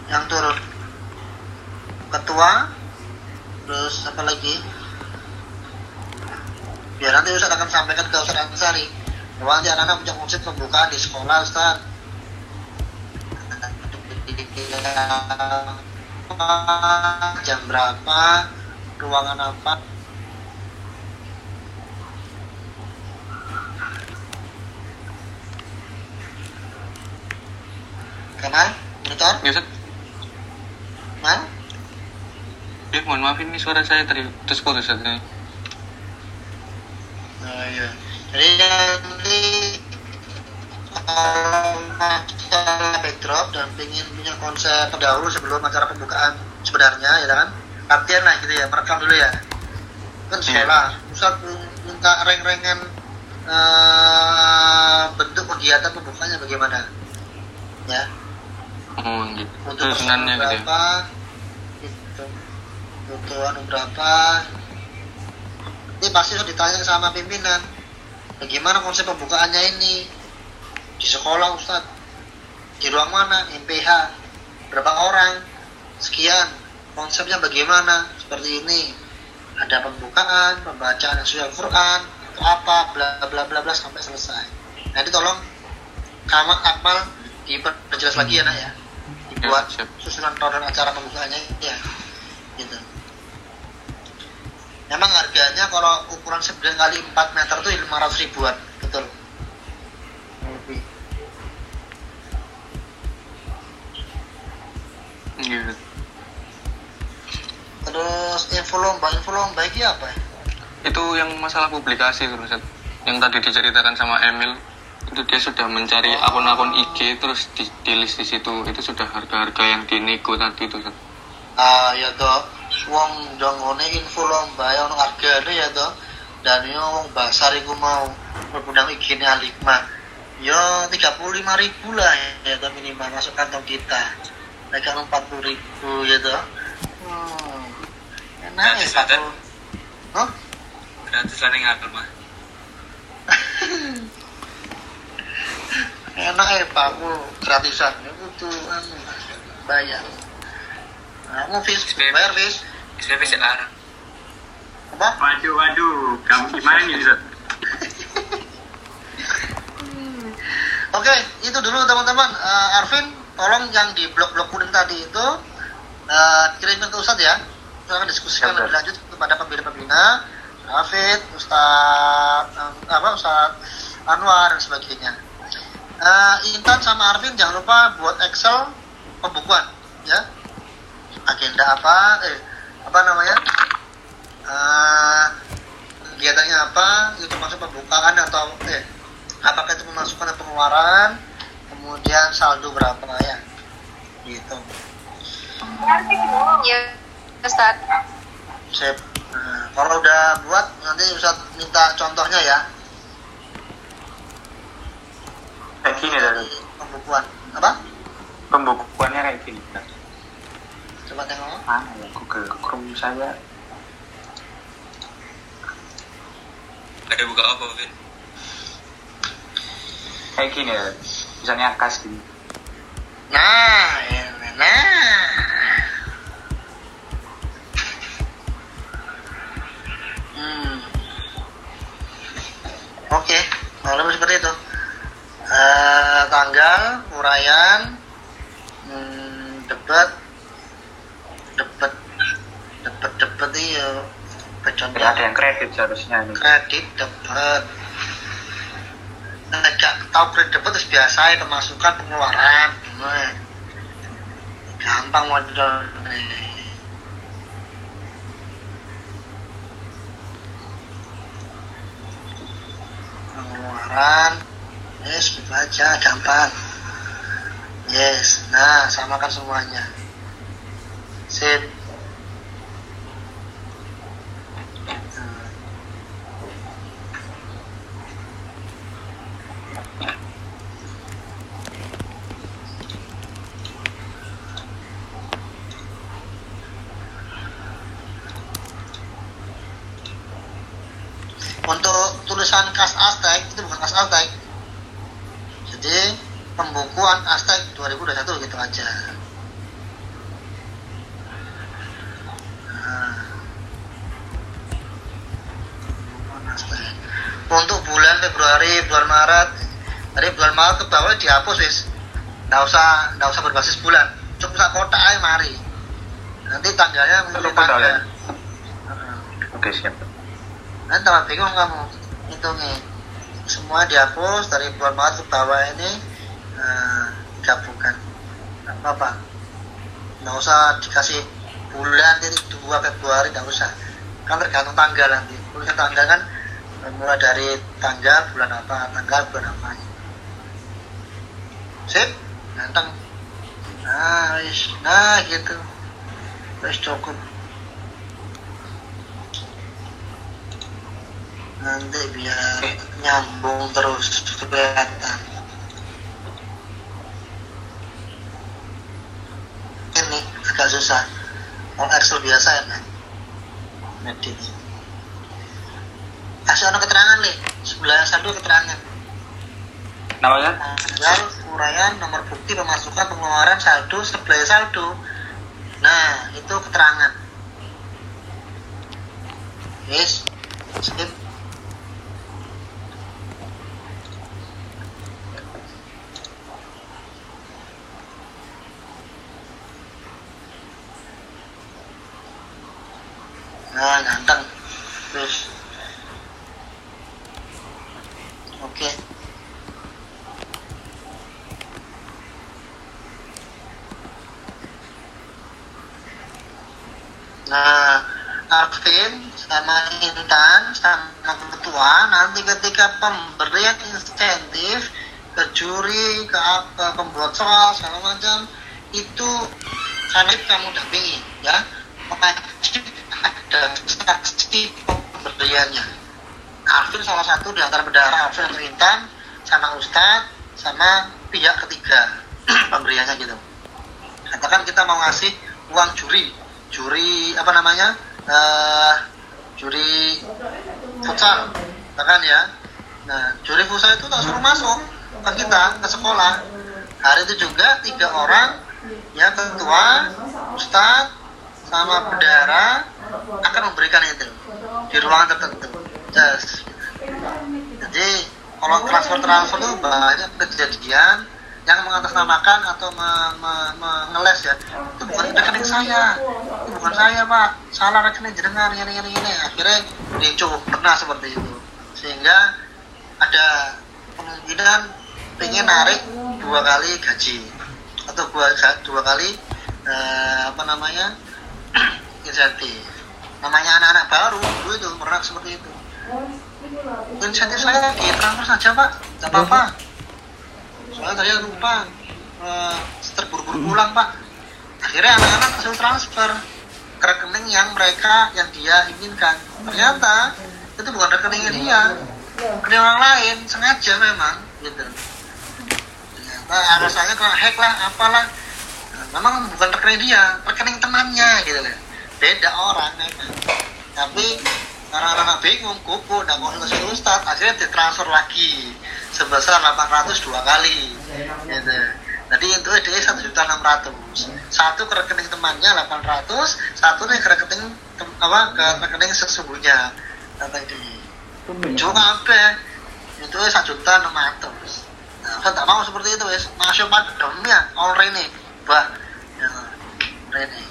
Yang turun ketua, terus apa lagi? Biar nanti Ustaz akan sampaikan ke Ustaz Ansari. Bahwa nanti anak-anak punya konsep pembukaan di sekolah Ustaz. Jam berapa? Ruangan apa? Kenal? Monitor? Ya Ustaz, Man? Ya mohon maaf ini suara saya tadi terus putus ini. Oh iya. Jadi nanti kalau masalah backdrop dan ingin punya konsep terdahulu sebelum acara pembukaan sebenarnya ya kan latihan lah gitu ya merekam dulu ya kan sekolah Ustaz minta reng-rengan eh, bentuk kegiatan pembukanya bagaimana ya Oh gitu. untuk Susunannya gitu ya. gitu untuk anu berapa? Ini pasti ditanya sama pimpinan. Bagaimana konsep pembukaannya ini? Di sekolah Ustaz. Di ruang mana? MPH berapa orang? Sekian. Konsepnya bagaimana? Seperti ini. Ada pembukaan pembacaan surat Quran atau apa bla bla bla bla sampai selesai. Nanti tolong kamu akmal diperjelas lagi ya nak ya. Dibuat Ya, susunan rundown acara pembukaannya ya. Gitu memang harganya kalau ukuran 9 kali 4 meter tuh 500 ribuan betul lebih Gitu. terus info lomba info lomba ini apa ya? Itu yang masalah publikasi itu Ustaz. Yang tadi diceritakan sama Emil itu dia sudah mencari akun-akun IG terus di, di list di situ itu sudah harga-harga yang dinego tadi itu ah ya toh wong dongone info lomba ya ono hargane ya toh. Dan yo wong basar iku mau bergudang IG-ne Alikma yo 35 ribu lah ya toh minimal masuk kantong kita. Mereka 40 ribu ya toh. Hmm. enak ya? Ustaz. Hah? gratis lah ngatur mah enak ya Pak aku gratisan. Ya butuh anu bayar. Nah, kamu Fis bayar Fis Sih larang apa Waduh, waduh, kamu gimana nih, Ustaz? Oke, itu dulu teman-teman. Eh, Arvin, tolong yang di blok-blok kuning tadi itu eh, kirimin ke Ustadz ya. Kita akan diskusikan lebih lanjut kepada pembina-pembina, Hafid, Ustadz eh, apa Ustadz Anwar dan sebagainya. Eh, Intan sama Arvin jangan lupa buat Excel pembukuan ya. Agenda apa? Eh, apa namanya? Eh, kegiatannya apa? Itu termasuk pembukaan atau eh apakah itu pemasukan dan pengeluaran kemudian saldo berapa ya gitu Iya, Ustaz. sip nah, kalau udah buat nanti bisa minta contohnya ya Kayak gini dari dari pembukuan apa pembukuannya kayak gini. Coba tengok Mana ya Google Chrome saya? ada buka apa Vin Kayak gini ya. Misalnya kas gini. nah ya, nah hmm. oke kalau seperti itu Eh, tanggal uraian hmm, debat dapat dapat dapat iya. Ya, ya, ada yang kredit seharusnya ini. Kredit dapat ngejak tahu kredit dapat terus biasa pemasukan pengeluaran gampang wajar pengeluaran yes begitu aja gampang. Yes nah samakan semuanya untuk tulisan kas Aztec itu bukan kas Aztec jadi pembukuan Aztec 2021 gitu aja Nah. Pembukuan Aztec. untuk bulan Februari bulan Maret dari bulan Maret ke bawah dihapus wis nggak usah nggak usah berbasis bulan cukup sak kota aja mari nanti tanggalnya kota tanggal. Oke siap. Nanti tambah bingung kamu hitungnya. Semua dihapus dari bulan Maret ke bawah ini eh, gabungkan. Nggak apa-apa. Nggak usah dikasih bulan titik dua Februari nggak usah. Kan tergantung tanggal nanti. Tulisan tanggal kan eh, mulai dari tanggal bulan apa, tanggal bulan apa. Sip, ganteng. Nah, wis. nah gitu. Wis cukup. nanti biar nyambung terus kelihatan ini agak susah mau Excel biasa ya kan edit kasih ono keterangan nih sebelah satu keterangan Namanya? tanggal uraian nomor bukti pemasukan pengeluaran saldo sebelah saldo. Nah itu keterangan. Yes. Skip Nah, ganteng. Terus. Oke. Nah, Arvin sama Intan sama ketua nanti ketika pemberian insentif ke juri, ke, ke pembuat soal segala macam itu karena kamu dampingi ya. Wajib ada saksi pemberiannya. Arvin salah satu di antara bendara Arvin dan Intan sama Ustadz sama pihak ketiga pemberiannya gitu. Katakan kita mau ngasih uang juri juri apa namanya eh juri futsal katakan ya nah juri futsal itu tak suruh masuk ke kita ke sekolah. Hari itu juga tiga orang ya ketua ustadz sama bendara akan memberikan itu di ruangan tertentu. Yes. jadi kalau transfer transfer itu banyak kejadian yang mengatasnamakan atau me- ya. Itu bukan rekening saya. Itu bukan saya pak. Salah rekening jenengan ini ini ini. Akhirnya dicu pernah seperti itu. Sehingga ada kemungkinan pengen narik dua kali gaji. Atau dua, dua kali eh, apa namanya insentif. Namanya anak-anak baru dulu itu pernah seperti itu. Insentif saya di transfer saja pak. Tidak apa-apa. Soalnya saya lupa eh, terburu-buru pulang pak. Akhirnya anak-anak langsung transfer ke rekening yang mereka yang dia inginkan. Ternyata itu bukan rekeningnya dia rekening orang lain sengaja memang gitu. Ternyata alasannya kena hack lah apalah. Nah, memang bukan rekening dia rekening temannya gitu kan beda orang memang tapi karena anak bingung kuku dan mau ngasih ustad akhirnya ditransfer lagi. Sebesar 800 dua kali gitu. Jadi itu dia satu juta enam ratus. Satu ke rekening temannya 800 satu nih ke rekening apa ke rekening sesungguhnya. Kata dia cuma apa itu satu juta enam ratus. Nah, saya tak mau seperti itu wes masuk padamnya all ini bah ya, ini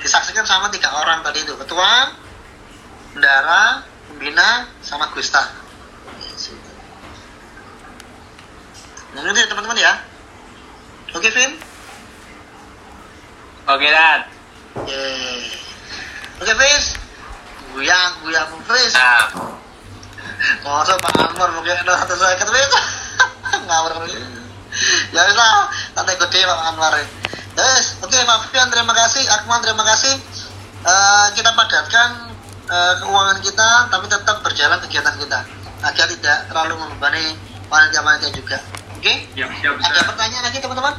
disaksikan sama tiga orang tadi itu. Ketua bendara pembina sama Gusta. Nah itu ya teman-teman ya. Oke Vin? Oke, Dan. Yeay. oke Fis. Guyang guyang Fis. Nah, Masa Pak Anwar mungkin ada satu saya ketemu ngawur ya wis lah santai gede Pak Anwar ya wis oke Pak Fian terima kasih Akmal terima kasih Eh, kita padatkan eh, keuangan kita tapi tetap berjalan kegiatan kita agar tidak terlalu membebani panitia-panitia juga oke Ya, siap, ada Ustaz. pertanyaan lagi teman-teman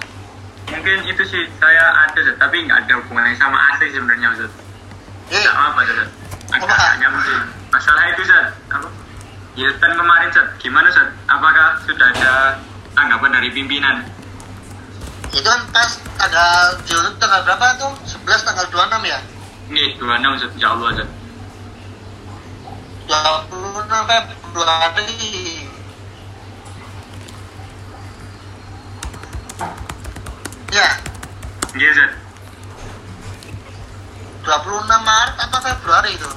Mungkin itu sih saya ada Ustaz, tapi nggak ada hubungannya sama AC sebenarnya Ustaz. Eh, Nggak apa Ustaz. Agak Apa? agak nyambung. Masalah itu Ustaz. Apa? Hilton kemarin Ustaz. Gimana Ustaz? Apakah sudah ada tanggapan dari pimpinan? itu kan pas tanggal di YouTube tanggal berapa tuh 11 tanggal 26 ya Nih, 26 Ustaz. Ya Allah Ustaz. 26 Februari ya Iya Ustaz. 26 Maret apa Februari itu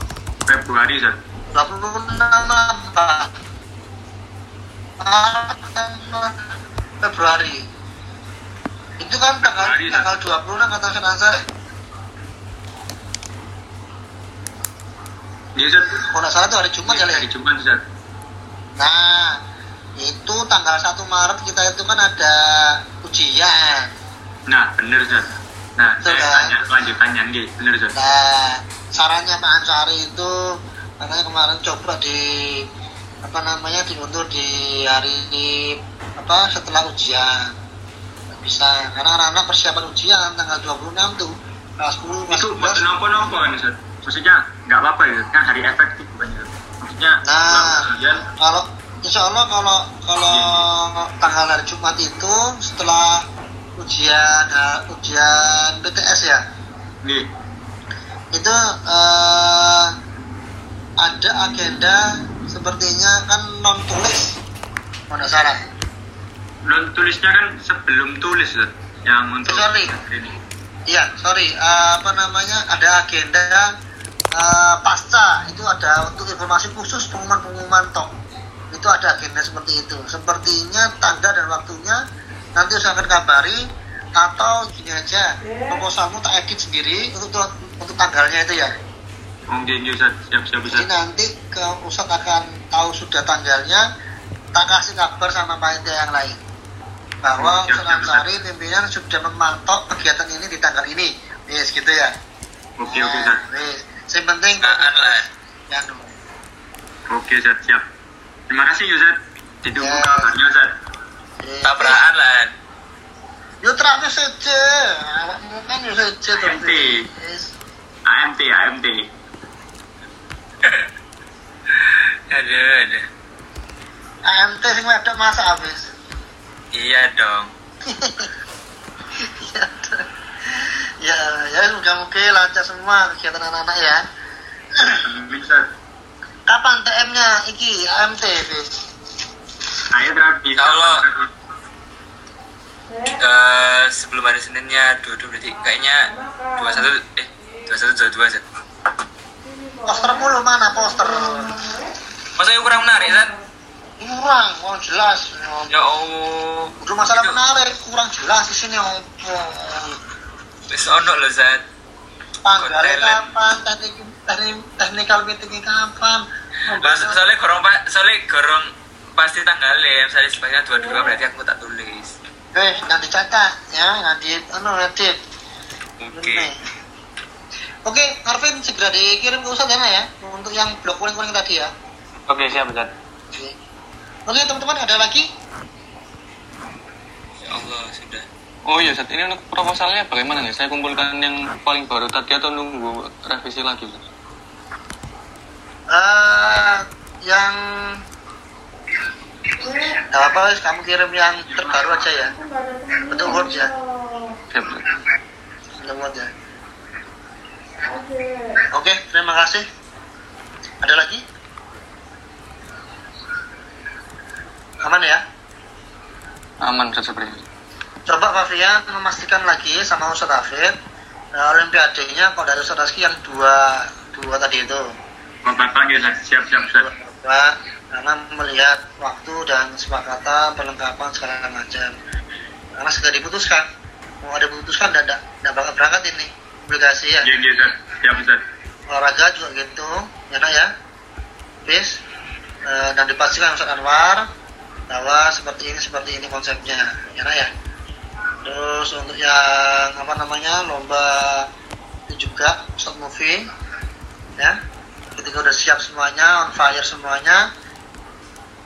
Februari Ustaz. 26 apa Maret sama Februari itu kan tanggal Februari, tanggal 26 kata saya Iya Ustaz. kalau nggak salah itu hari Jumat ya Le? Hari Jumat Ustaz. Nah, itu tanggal 1 Maret kita itu kan ada ujian. Nah, bener Ustaz. Nah, Betul, saya kan? tanya lanjutannya nih, bener Ustaz. Nah, sarannya Pak Ansari itu katanya kemarin coba di apa namanya diundur di hari di, apa setelah ujian. Nggak bisa karena anak-anak persiapan ujian tanggal 26 tuh kelas 10 kelas Itu buat 11 nopo-nopo kan Ustaz. Maksudnya nggak apa-apa ya, kan hari efektif Ustaz. Maksudnya Nah. ujian kalau insya Allah kalau kalau tanggal hari Jumat itu setelah ujian eh, ujian BTS ya nih itu eh, ada agenda sepertinya kan non tulis nggak salah non tulisnya kan sebelum tulis Ustaz. yang untuk Sorry. ini. iya sorry. Eh, apa namanya? Ada agenda eh, pasca. Itu ada untuk informasi khusus pengumuman pengumuman tok. Itu ada agenda seperti itu. Sepertinya tanggal dan waktunya nanti saya akan kabari atau gini aja. Proposalmu tak edit sendiri untuk untuk tanggalnya itu ya Mungkin Ustaz, siap-siap Jadi Ustaz. nanti ke Ustadz akan tahu sudah tanggalnya, tak kasih kabar sama panitia yang lain bahwa Siap, siap, Ansari pimpinan sudah memantau kegiatan ini di tanggal ini. Yes, gitu ya. Oke, oke Ustaz. Yes. Yang penting Oke Ustaz, siap. Terima kasih Ustaz. Ditunggu Ya. kabarnya Ustaz. yes. Tabrakan lah. Yo terakhir saja, kan yo saja tuh. AMT. Yes. AMT, AMT. Aduh, aduh. AMT sing wedok masa habis. Iya dong. ya, ya, ya moga-moga lancar semua kegiatan anak-anak ya. Ustaz. Kapan TM-nya iki AMT, Bis? Terakhir. Ya Allah. Eh, sebelum hari Seninnya dua dua berarti kayaknya dua satu eh dua satu dua dua. Poster mulu mana poster? Masa yang kurang menarik kan? Kurang, kurang jelas. Ya Allah. Udah masalah menarik, kurang jelas di sini opo. Wis ono loh Zat. Konten. kapan? Teknik, teknik, technical meetingnya kapan? Soalnya gorong pak, soalnya gorong pasti tanggalnya, misalnya sebagai dua dua berarti aku tak tulis. Eh, nanti catat ya, nanti anu nanti. Oke. Ini. Oke, Arvin segera dikirim ke Ustadz ya, ya untuk yang blok kuning-kuning tadi ya. Oke, siap Ustaz. Oke. Oke, teman-teman ada lagi? Ya Allah sudah. Oh iya, Ustaz. Ini untuk proposalnya bagaimana nih? Saya kumpulkan yang paling baru tadi atau nunggu revisi lagi, Ustaz? eh yang Gak apa wis, kamu kirim yang terbaru aja ya bentuk Word ya Siap, bentuk Word ya oke terima kasih. Ada lagi? Aman ya? Aman, Ustaz, seperti coba Pak Fian memastikan lagi sama Ustadz Hafid eh, Olimpiadenya kalau dari Ustadz Rizky yang dua dua tadi itu. Bapak Ustaz, siap-siap Ustaz. Pak, karena melihat waktu dan kesepakatan perlengkapan segala macam. Karena sudah diputuskan. Mau ada diputuskan dan tidak bakal berangkat ini obligasi ya? Iya, iya Ustaz. Siap Ustaz. olahraga juga gitu ya nak ya. Bis Eh, dan dipastikan Ustaz Anwar bahwa seperti ini seperti ini konsepnya ya Nak, ya. Terus untuk yang apa namanya lomba itu juga Ustaz Mufi ya. Ketika udah siap semuanya on fire semuanya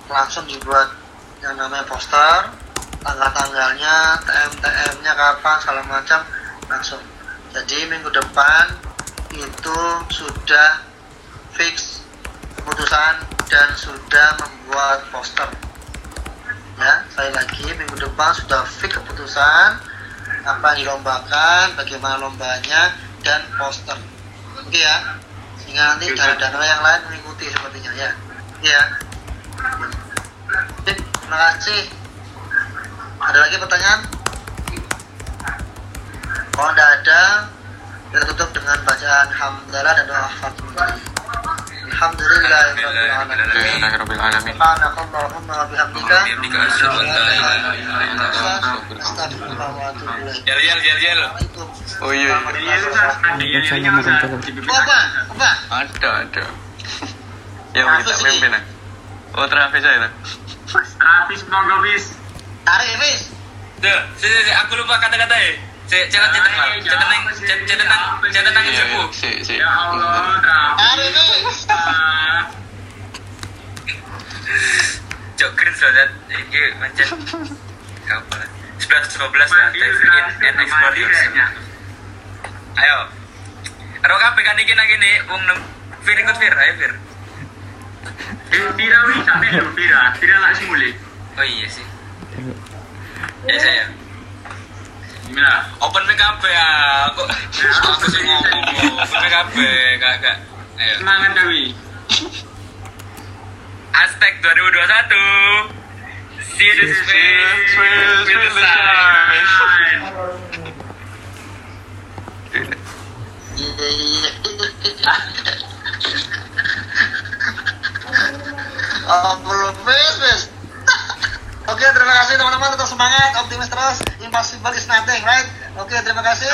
langsung dibuat yang namanya poster tanggal-tanggalnya TM-TM-nya kapan segala macam langsung jadi minggu depan itu sudah fix keputusan dan sudah membuat poster. Ya sekali lagi minggu depan sudah fix keputusan apa yang dilombakan bagaimana lombanya dan poster. Oke ya? Sehingga nanti daerah-daerah yang lain mengikuti sepertinya ya. Ya terima kasih. Ada lagi pertanyaan kalau tidak ada kita tutup dengan bacaan hamdalah dan doa fatihah Alhamdulillahirabbil alamin. Subhanakallahumma wa bihamdika Bihamdika asyhadu an la ilaha illa anta Astagfirullah wa atubu ilaik. Jel jel jel jel. Waalaikumsalam. Oh iya. Iya ada Oh, apa? Apa? Ada, ada. Ya, kita pimpin ya. Oh, aja. Monggo bis. Tarik. Tuh, aku lupa kata-kata ya. Si, cetak cetak Ah, cetak nang cetak nang cetak nang Iya, ibuku. iya. Si, si. Ya Allah. Ah, Cok green soalnya ini macam apa lah. Sebelas dua belas lah. Travis. and explore yourself. ya. Ayo. Karo kabeh kan iki nang kene wong nem Fir ikut Fir, ayo Fir. Eh, dulu Vira. Vira lah simulasi. Oh iya sih. Ya saya. Gimana? Open kabeh ya. Kok aku sih ngomong. Open kabeh, Kak, Kak. Ayo. Semangat Dewi. Aspek 2021. See the space with the iya. Oh, belum Oke, terima kasih teman-teman tetap semangat, optimis terus. Impossible is nothing, right? Oke, terima kasih.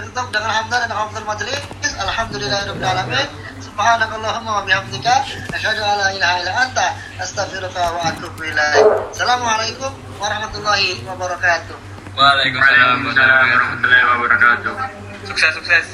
Tutup dengan hamdan dan hamdul majelis. Alhamdulillahirabbil alamin. Subhanakallahumma wa bihamdika asyhadu an la ilaha illa anta astaghfiruka wa atubu ilaik. Assalamualaikum warahmatullahi wabarakatuh. Waalaikumsalam Waalaikumsalam warahmatullahi wabarakatuh. Sukses sukses.